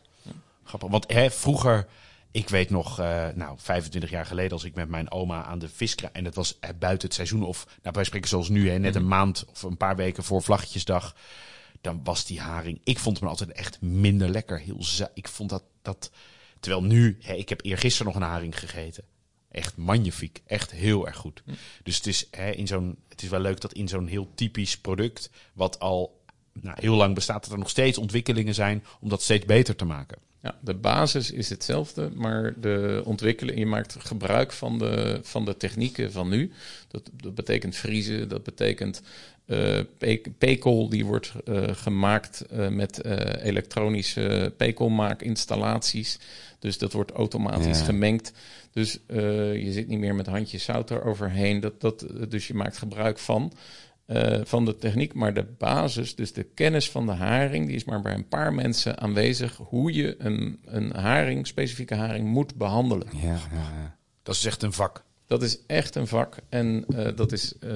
Grappig. Want hè, vroeger, ik weet nog, eh, nou, 25 jaar geleden, als ik met mijn oma aan de vis kra- en dat was eh, buiten het seizoen, of nou, wij spreken zoals nu, hè, net een maand of een paar weken voor Vlaggetjesdag, dan was die haring. Ik vond hem altijd echt minder lekker. Heel ik vond dat, dat. Terwijl nu, hè, ik heb eergisteren nog een haring gegeten. Echt magnifiek. Echt heel erg goed. Dus het is, hè, in zo'n, het is wel leuk dat in zo'n heel typisch product, wat al nou, heel lang bestaat, dat er nog steeds ontwikkelingen zijn om dat steeds beter te maken. Ja, de basis is hetzelfde, maar de ontwikkeling, je maakt gebruik van de, van de technieken van nu. Dat, dat betekent vriezen, dat betekent pe- pekel die wordt eh, gemaakt eh, met elektronische pekelmaakinstallaties. Dus dat wordt automatisch Ja. gemengd. Dus je zit niet meer met handjes zout eroverheen. Dat, dat, dus je maakt gebruik van. Eh, van de techniek, maar de basis, dus de kennis van de haring, die is maar bij een paar mensen aanwezig hoe je een, een haring, specifieke haring, moet behandelen. Ja, ja, ja. Dat is echt een vak. Dat is echt een vak en eh, dat, is, eh,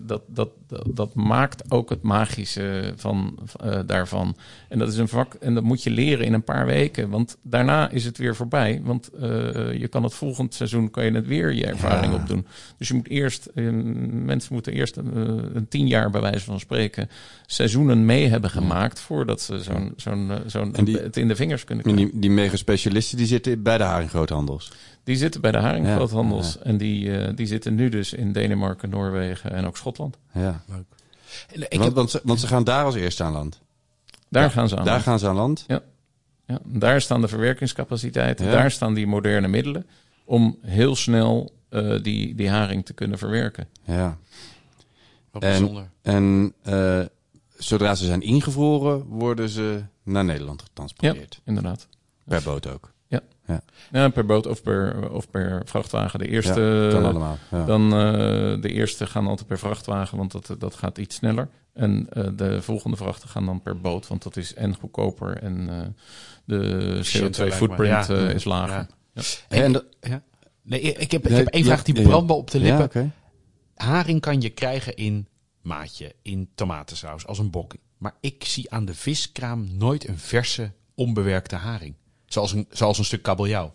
dat, dat, dat, dat maakt ook het magische van, eh, daarvan. En dat is een vak en dat moet je leren in een paar weken, want daarna is het weer voorbij. Want je kan het volgend seizoen, kan je het weer je ervaring Ja. opdoen. Dus je moet eerst, mensen moeten eerst een, tien jaar bij wijze van spreken seizoenen mee hebben gemaakt voordat ze zo'n, zo'n, zo'n die- het in de vingers kunnen En krijgen. die, die mega specialisten die zitten bij de haringgroothandels. Die zitten bij de haringgroothandels Ja, en die, eh, die zitten nu dus in Denemarken, Noorwegen en ook Schotland. Ja. En ik want, heb, want, ze, want ze gaan daar als eerste aan land. Daar Ja, gaan ze aan. Daar gaan ze aan land. Ja, daar staan de verwerkingscapaciteiten, Ja. daar staan die moderne middelen om heel snel eh, die, die haring te kunnen verwerken. Ja. wat en- bijzonder. En eh, zodra ze zijn ingevroren, worden ze naar Nederland getransporteerd. Inderdaad. Per boot ook. Ja, per boot of per, of per vrachtwagen. De eerste, ja, kan allemaal. Ja. dan, eh, de eerste gaan altijd per vrachtwagen, want dat, dat gaat iets sneller. En eh, de volgende vrachten gaan dan per boot, want dat is en goedkoper en eh, de Shit, lijkt me. CO2-footprint Ja. eh, is lager. Ja. En, Ja. Nee, ik heb, ik Ja, heb één ja, vraag die ja, ja. brandt op de lippen. Ja. Haring kan je krijgen in maatje, in tomatensaus, als een bok. Maar ik zie aan de viskraam nooit een verse, onbewerkte haring. Zoals een, zoals een stuk kabeljauw.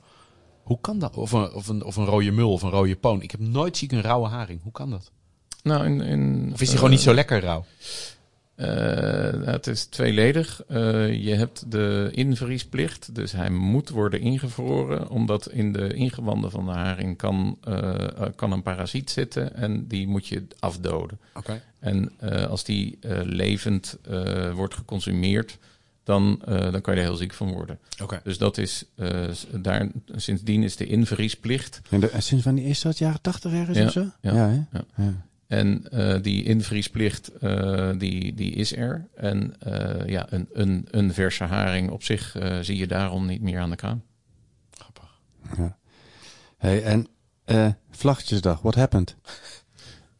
Hoe kan dat? Of een, of, een, of een rode mul of een rode poon. Ik heb nooit zie ik een rauwe haring. Hoe kan dat? Nou, in, in, Of is die gewoon niet zo lekker rauw? Eh, het is tweeledig. Eh, je hebt de invriesplicht, dus hij moet worden ingevroren, omdat in de ingewanden van de haring kan, eh, kan een parasiet zitten en die moet je afdoden. Oké. En als die levend wordt geconsumeerd, dan, eh, dan kan je er heel ziek van worden. Oké. Dus dat is, eh, daar, sindsdien is de invriesplicht. En de- en sinds wanneer is dat? Jaren tachtig ergens Ja, of zo? ja, hè? ja. Ja. En eh, die invriesplicht, eh, die, die is er. En eh, ja, een, een, een verse haring op zich eh, zie je daarom niet meer aan de kraan. Grappig. Hey, en eh Vlaggetjesdag, what happened?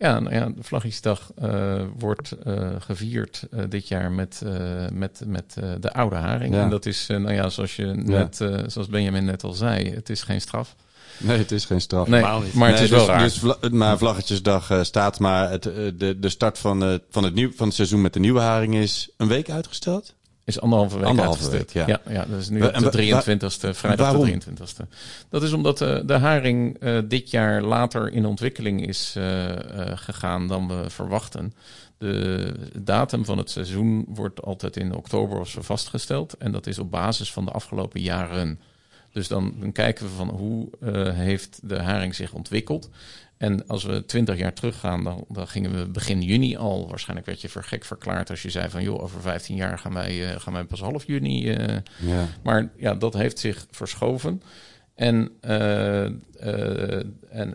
Ja, nou ja, de Vlaggiesdag eh, wordt eh, gevierd eh, dit jaar met, eh, met, met eh, de oude haring. Ja. En dat is, eh, nou ja, zoals, je net, eh, zoals Benjamin net al zei, het is geen straf. Nee, het is geen straf. Nee, helemaal niet. maar het Nee, is dus, wel raar. Dus vla- maar Vlaggetjesdag eh, staat, maar het, de, de start van, eh, van, het nieuw, van het seizoen met de nieuwe haring is een week uitgesteld. Is anderhalve week Anderhalve week, ja. ja. dat is nu en de wa- 23ste, vrijdag waarom? de 23ste. Dat is omdat eh, de haring eh, dit jaar later in ontwikkeling is eh, gegaan dan we verwachten. De datum van het seizoen wordt altijd in oktober of zo vastgesteld. En dat is op basis van de afgelopen jaren. Dus dan, dan kijken we van hoe eh, heeft de haring zich ontwikkeld. En als we twintig jaar teruggaan, dan, dan gingen we begin juni al. Waarschijnlijk werd je voor gek verklaard als je zei van... joh, over 15 jaar gaan wij, eh, gaan wij pas half juni. eh. Ja. Maar ja, dat heeft zich verschoven. En, en,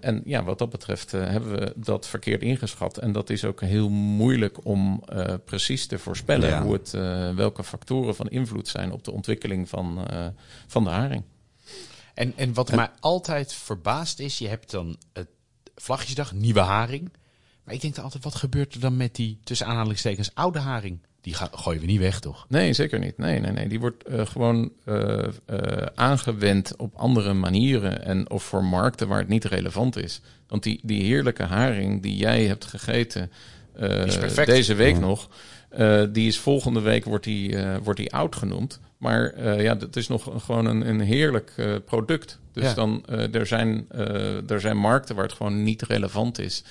en ja, wat dat betreft hebben we dat verkeerd ingeschat. En dat is ook heel moeilijk om precies te voorspellen... Ja. Hoe het, welke factoren van invloed zijn op de ontwikkeling van, van de haring. En, en wat mij altijd verbaast is, je hebt dan het Vlagjesdag, nieuwe haring. Maar ik denk dan altijd, wat gebeurt er dan met die, tussen aanhalingstekens, oude haring? Die ga, gooien we niet weg, toch? Nee, zeker niet. Nee, nee, nee. Die wordt eh, gewoon eh, eh, aangewend op andere manieren en of voor markten waar het niet relevant is. Want die, die heerlijke haring die jij hebt gegeten deze week nog, die is volgende week wordt die, wordt die oud genoemd. Maar eh, ja, het is nog gewoon een, een heerlijk eh, product. Dus Ja. dan, eh, er, zijn, er zijn markten waar het gewoon niet relevant is,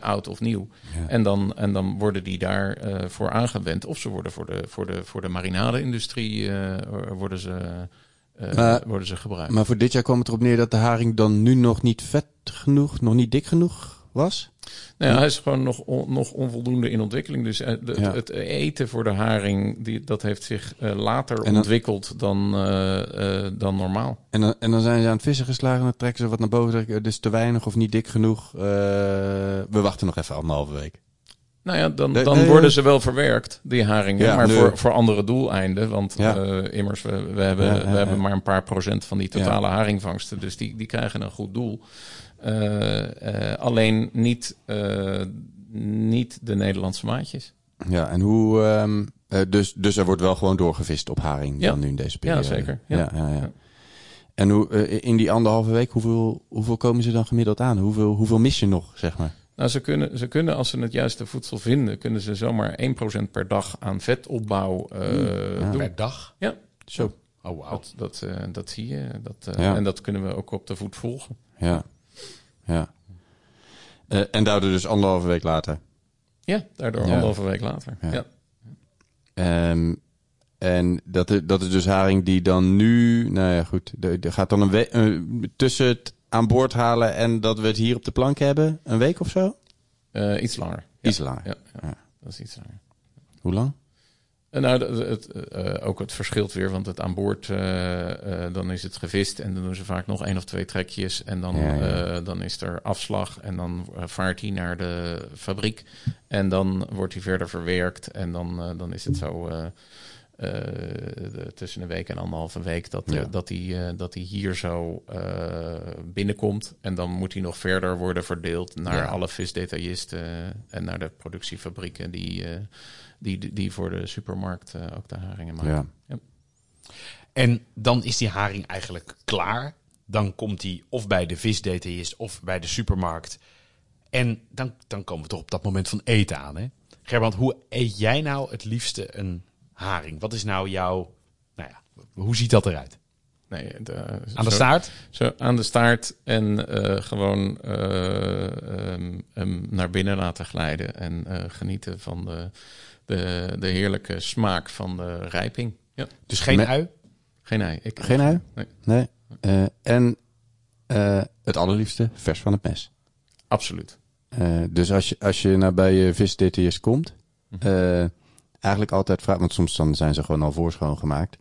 oud of nieuw. Ja. En, dan, en dan worden die daar eh, voor aangewend. Of ze worden voor de, voor de, voor de marinade-industrie worden ze, Maar- worden ze gebruikt. Maar voor dit jaar kwam het erop neer dat de haring dan nu nog niet vet genoeg, nog niet dik genoeg was. Nou ja, hij is gewoon nog, on- nog onvoldoende in ontwikkeling. Dus eh, de- Ja. het eten voor de haring, die, dat heeft zich eh, later dan- ontwikkeld dan, eh, dan normaal. En dan, en dan zijn ze aan het vissen geslagen en dan trekken ze wat naar boven. Het is te weinig of niet dik genoeg. We wachten nog even anderhalve week. Nou ja, dan, dan nee, worden ze wel verwerkt, die haringen. Ja, maar voor, voor andere doeleinden. Want Ja. immers, we, we, hebben, Ja, we hebben maar een paar procent van die totale haringvangsten. Dus die, die krijgen een goed doel. Eh, eh, alleen niet, eh, niet de Nederlandse maatjes. Ja, en hoe... ehm, eh, dus, dus er wordt wel gewoon doorgevist op haring Ja. dan nu in deze Ja, periode. zeker. Ja. Ja. Ja, ja, Ja. En hoe, in die anderhalve week, hoeveel, hoeveel komen ze dan gemiddeld aan? Hoeveel, hoeveel mis je nog, zeg maar? Nou, ze kunnen, ze kunnen, als ze het juiste voedsel vinden, kunnen ze zomaar 1% per dag aan vetopbouw eh, ja. doen. Per dag? Ja, Zo. Oh, wauw. dat, dat, eh, dat zie je. Dat, eh, Ja. En dat kunnen we ook op de voet volgen. Ja. Ja. Eh, en daardoor dus anderhalve week later. Ja, daardoor Ja. anderhalve week later. Ja. Ja. Ehm, en dat, is- dat is dus haring die dan nu, nou ja goed, er gaat dan een week eh, tussen het aan boord halen en dat we het hier op de plank hebben, een week of zo? Eh, iets langer. Ja. Iets langer. Ja. dat is iets langer. Hoe lang? En nou, het, het, eh, ook het verschilt weer, want het aan boord, eh, eh, dan is het gevist en dan doen ze vaak nog één of twee trekjes en dan, Ja, ja. eh, dan is er afslag en dan eh, vaart hij naar de fabriek en dan wordt hij verder verwerkt en dan, eh, dan is het zo eh, eh, de- tussen een week en anderhalve week dat, Ja. eh, dat, hij, eh, dat hij hier zo eh, binnenkomt en dan moet hij nog verder worden verdeeld naar alle visdetailisten en naar de productiefabrieken die... die, die voor de supermarkt eh, ook de haringen maken. Ja. En dan is die haring eigenlijk klaar. Dan komt die of bij de visdetailist of bij de supermarkt. En dan, dan komen we toch op dat moment van eten aan. Hè? Gerbrand, hoe eet jij nou het liefste een haring? Wat is nou jouw... Nou ja, hoe ziet dat eruit? Nee, de, Aan de zo- staart? Zo, aan de staart en eh, gewoon eh, ehm, hem naar binnen laten glijden en eh, genieten van de, de, de heerlijke smaak van de rijping. Ja, Dus geen Met- ui? geen ei. Ik, Geen ui? Nee. Nee. Eh, en eh, het allerliefste, vers van het mes. Absoluut. Eh, dus als je, als je naar bij je visdetailist komt, Mhm. eh, eigenlijk altijd vragen, want soms dan zijn ze gewoon al voorschoon gemaakt.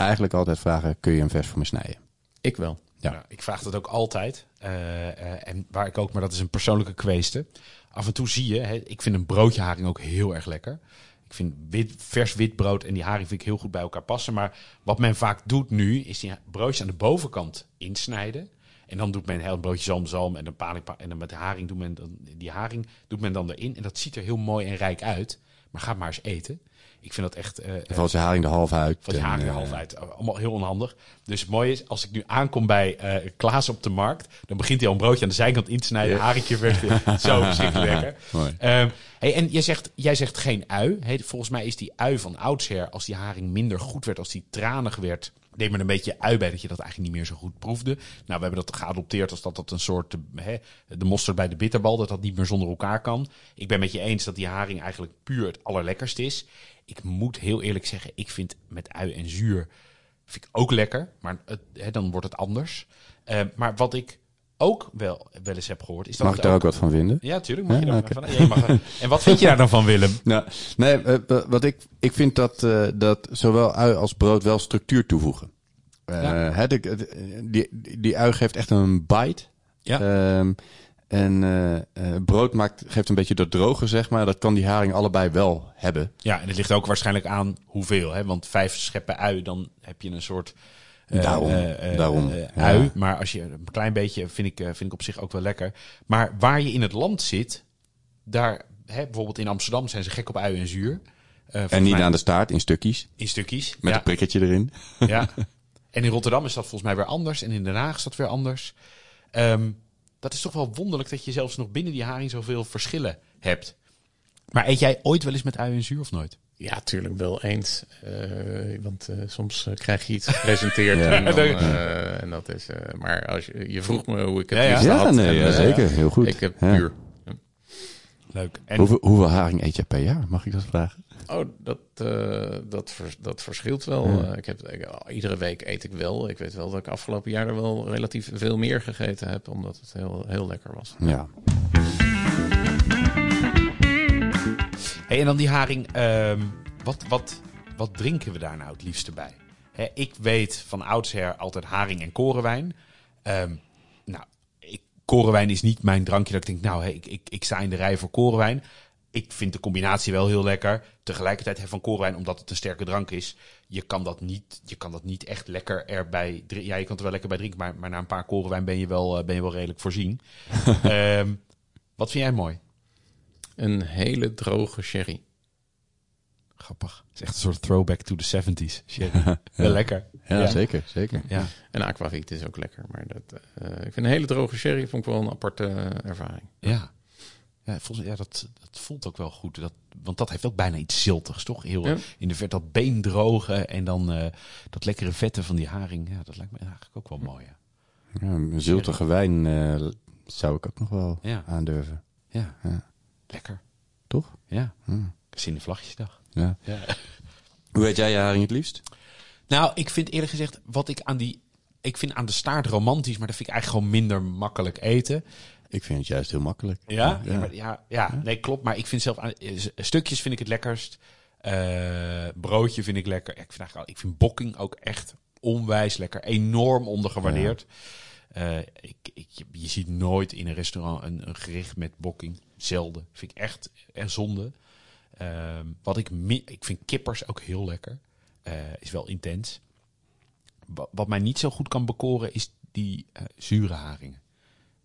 Eigenlijk altijd vragen, kun je hem vers voor me snijden? Ik wel. Ja. Ja. ik vraag dat ook altijd. Eh, eh, en waar ik ook, maar dat is een persoonlijke kweeste. Af en toe zie je, hè, ik vind een broodje haring ook heel erg lekker. Ik vind wit, vers wit brood en die haring vind ik heel goed bij elkaar passen. Maar wat men vaak doet nu, is die broodjes aan de bovenkant insnijden. En dan doet men een heel broodje zalm, zalm en een paling, en dan met de haring doet men dan, die haring doet men dan erin. En dat ziet er heel mooi en rijk uit. Maar ga maar eens eten. Ik vind dat echt... eh, Dan valt je haring er half uit. van die en, haring er eh, half uit. Allemaal heel onhandig. Dus het mooie is, als ik nu aankom bij eh Klaas op de markt, dan begint hij al een broodje aan de zijkant in te snijden. Ja. Haringje vers. Zo verschrikkelijk lekker. Mooi. Ehm, hey, en jij zegt, jij zegt geen ui. Hey, volgens mij is die ui van oudsher, als die haring minder goed werd, als die tranig werd, deed men een beetje ui bij dat je dat eigenlijk niet meer zo goed proefde. Nou, we hebben dat geadopteerd als dat dat een soort, eh, hè, de mosterd bij de bitterbal, dat dat niet meer zonder elkaar kan. Ik ben met je eens dat die haring eigenlijk puur het allerlekkerst is. Ik moet heel eerlijk zeggen, ik vind met ui en zuur vind ik ook lekker, maar het, hè, dan wordt het anders. Eh, maar wat ik ook wel, wel eens heb gehoord, is dat Mag ik daar ook wat van vinden? ja, tuurlijk. Mag Ja, van. Ja, je mag en wat vind je daar dan van, Willem? Nou, nee, eh, w- wat ik, ik vind dat, eh, dat zowel ui als brood wel structuur toevoegen. Eh, Ja. de- die, die ui geeft echt een bite. Ja. Ehm, en eh, eh, brood maakt, geeft een beetje dat droge, zeg maar. Dat kan die haring allebei wel hebben. Ja, en het ligt ook waarschijnlijk aan hoeveel. Hè? Want vijf scheppen ui, dan heb je een soort eh, Daarom, daarom, ja. ui. Maar als je een klein beetje, vind ik, vind ik op zich ook wel lekker. Maar waar je in het land zit, daar, hè, bijvoorbeeld in Amsterdam zijn ze gek op ui en zuur. En niet mij aan de staart, in stukjes. in stukjes. Met ja, een prikketje erin. ja. En in Rotterdam is dat volgens mij weer anders. En in Den Haag is dat weer anders. Ehm, dat is toch wel wonderlijk dat je zelfs nog binnen die haring zoveel verschillen hebt. Maar eet jij ooit wel eens met ui en zuur of nooit? Ja, tuurlijk wel eens. Eh, want eh, soms eh, krijg je iets gepresenteerd. Ja. en, dan, eh, en dat is. eh, maar als je, je vroeg me hoe ik het Ja, ja. had. nee, en, ja, zeker. Heel goed. Ik heb Ja. puur. Leuk. En Hoeveel, hoeveel haring eet je per jaar? Mag ik dat vragen? Oh, dat, eh, dat, vers- dat verschilt wel. Ja. Eh, ik heb, ik- iedere week eet ik wel. Ik weet wel dat ik afgelopen jaar er wel relatief veel meer gegeten heb, omdat het heel, heel lekker was. Ja. Hey, en dan die haring. ehm, wat, wat, wat drinken we daar nou het liefste bij? Hè, ik weet van oudsher altijd haring en korenwijn. Ehm, korenwijn is niet mijn drankje dat ik denk, nou, hè, ik, ik, ik sta in de rij voor korenwijn. Ik vind de combinatie wel heel lekker. Tegelijkertijd hè, van korenwijn, omdat het een sterke drank is, je kan dat niet, je kan dat niet echt lekker erbij drinken. Ja, je kan het er wel lekker bij drinken, maar, maar na een paar korenwijn ben je wel, eh, ben je wel redelijk voorzien. Ehm, wat vind jij mooi? Een hele droge sherry. Grappig. Het is echt een soort throwback to the 70s. Sherry. Wel lekker. Ja, zeker, zeker. Ja. En aquavit is ook lekker. Maar dat, eh, ik vind een hele droge sherry vond ik wel een aparte eh, ervaring. Ja. Ja, volgens, ja dat, dat voelt ook wel goed. Dat, want dat heeft ook bijna iets ziltigs, toch? Heel, Ja. In de verte dat been drogen en dan eh, dat lekkere vette van die haring. Ja, dat lijkt me eigenlijk ook wel mooi. Ja. Ja, een ziltige wijn eh, zou ik ook nog wel Ja. aandurven. Ja. Ja. Lekker. Toch? Ja. Hm. Zin de vlagjesdag. Ja. Ja. Hoe eet jij je haring het liefst? Nou, ik vind eerlijk gezegd, wat ik aan die... Ik vind aan de staart romantisch, maar dat vind ik eigenlijk gewoon minder makkelijk eten. Ik vind het juist heel makkelijk. Ja, ja. Ja. maar ja, ja, nee, klopt. Maar ik vind zelf aan- eh, stukjes vind ik het lekkerst. Eh, broodje vind ik lekker. Ik vind eigenlijk, ik vind bokking ook echt onwijs lekker, enorm ondergewaardeerd. Eh, ik, ik, je ziet nooit in een restaurant een, een gericht met bokking. Zelden. Vind ik echt een zonde. Ehm, wat ik, ik vind kippers ook heel lekker. Eh, is wel intens. Wa- Wat mij niet zo goed kan bekoren is die eh, zure haringen.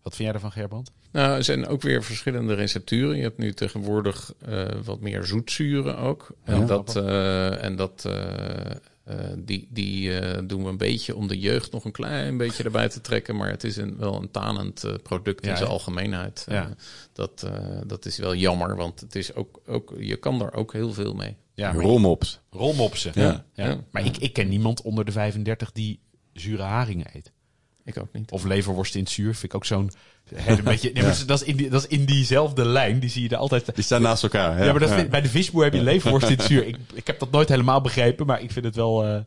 Wat vind jij ervan, Gerbrand? Nou, er zijn ook weer verschillende recepturen. Je hebt nu tegenwoordig eh, wat meer zoetzuren ook. En dat, en dat die, die eh, doen we een beetje om de jeugd nog een klein beetje erbij te trekken. Maar het is een, wel een tanend eh, product Ja, in zijn ja. algemeenheid. Ja. Eh, dat, eh, dat is wel jammer, want het is ook, ook, je kan daar ook heel veel mee. Ja, Rolmops. Rolmopsen. Ja. Ja. Maar ik, ik ken niemand onder de 35 die zure haringen eet. Ik ook niet. Of leverworst in het zuur. Vind ik ook zo'n... hè, Een beetje, nee, dat, is in die, dat is in diezelfde lijn. Die zie je er altijd... Die staan naast elkaar. Ja, maar dat vind- bij de visboer heb je leverworst in het zuur. Ik, ik heb dat nooit helemaal begrepen, maar ik vind het wel, eh,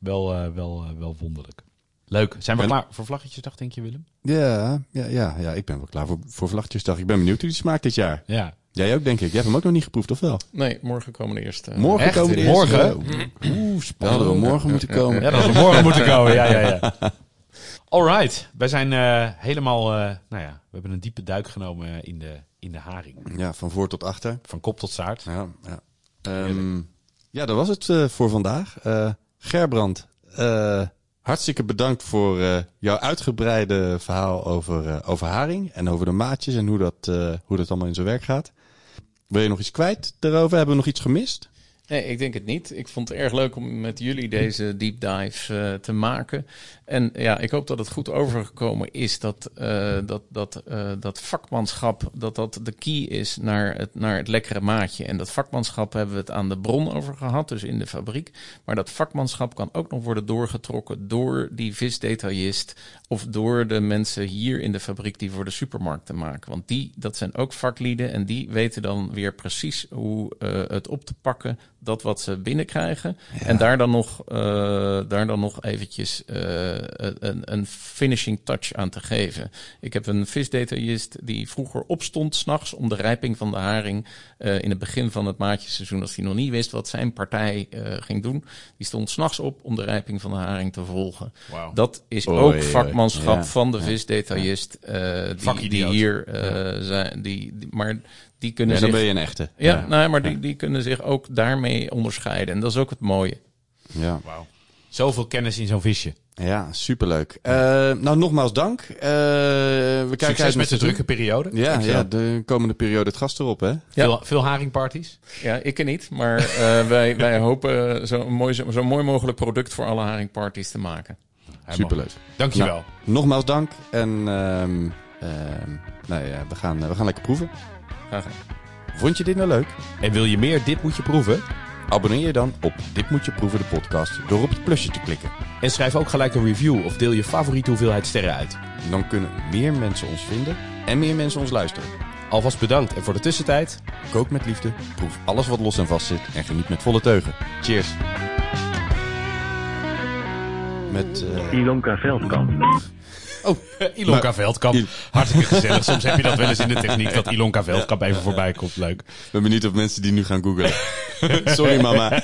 wel, eh, wel, eh, wel wonderlijk. Leuk. Zijn we En- klaar voor Vlaggetjesdag, denk je, Willem? Ja, ja, ja, ja, ik ben wel klaar voor, voor Vlaggetjesdag. Ik ben benieuwd hoe die smaakt dit jaar. Ja. Jij ook, denk ik. Jij hebt hem ook nog niet geproefd, of wel? Nee, morgen komen de eerste. Morgen echt? komen de Morgen? eerste. Oeh, spannend. hadden we morgen moeten komen. Ja, dat zou morgen moeten komen. Ja, ja, ja. Alright. Wij zijn eh, helemaal... eh, nou ja, we hebben een diepe duik genomen in de, in de haring. Ja, van voor tot achter. Van kop tot staart. Ja, ja. Ehm, ja dat was het eh, voor vandaag. Eh, Gerbrand, eh, hartstikke bedankt voor eh, jouw uitgebreide verhaal over, eh, over haring. En over de maatjes en hoe dat, eh, hoe dat allemaal in zijn werk gaat. Wil je nog iets kwijt daarover? Hebben we nog iets gemist? Nee, ik denk het niet. Ik vond het erg leuk om met jullie deze deep dive eh, te maken. En ja, ik hoop dat het goed overgekomen is dat, eh, dat, dat, eh, dat vakmanschap, dat dat de key is naar het, naar het lekkere maatje. En dat vakmanschap hebben we het aan de bron over gehad, dus in de fabriek. Maar dat vakmanschap kan ook nog worden doorgetrokken door die visdetailist of door de mensen hier in de fabriek die voor de supermarkten maken. Want die, dat zijn ook vaklieden en die weten dan weer precies hoe eh, het op te pakken, dat wat ze binnenkrijgen. En daar dan nog, daar dan nog eventjes een, een finishing touch aan te geven. Ik heb een visdetailist die vroeger opstond s'nachts om de rijping van de haring eh, in het begin van het maatjeseizoen, als hij nog niet wist wat zijn partij eh, ging doen. Die stond s'nachts op om de rijping van de haring te volgen. Dat is Oei, ook vakmanschap Ja. van de visdetailist. eh, die, die hier eh, zijn. Die, die- maar die kunnen Ja, dan zich. ben je een echte. Ja, ja. Nou, maar die, die kunnen zich ook daarmee onderscheiden. En dat is ook het mooie. ja. Wauw. Zoveel kennis in zo'n visje. Ja, superleuk. Uh, nou, nogmaals dank. Uh, we Succes kijken uit met de drukke periode. Ja, ja, de komende periode het gas erop, hè? Ja. Veel, veel haringparties? Ja, ik er niet. Maar uh, wij, wij hopen zo mooi, zo, zo, mooi mogelijk product voor alle haringparties te maken. Superleuk. Dankjewel. Nou, nogmaals dank. En um, nou ja, we gaan, we gaan lekker proeven. Graag Vond je dit nou leuk? En wil je meer Dit Moet Je Proeven? Abonneer je dan op Dit Moet Je Proeven de podcast door op het plusje te klikken. En schrijf ook gelijk een review of deel je favoriete hoeveelheid sterren uit. Dan kunnen meer mensen ons vinden en meer mensen ons luisteren. Alvast bedankt en voor de tussentijd... Kook met liefde, proef alles wat los en vast zit en geniet met volle teugen. Cheers! Met uh... Ilonka Veldkamp. Oh, Ilonka Veldkamp. Hartstikke gezellig. Soms heb je dat wel eens in de techniek dat Ilonka Veldkamp even voorbij komt. Leuk. Ik ben benieuwd of mensen die nu gaan googlen. Sorry mama.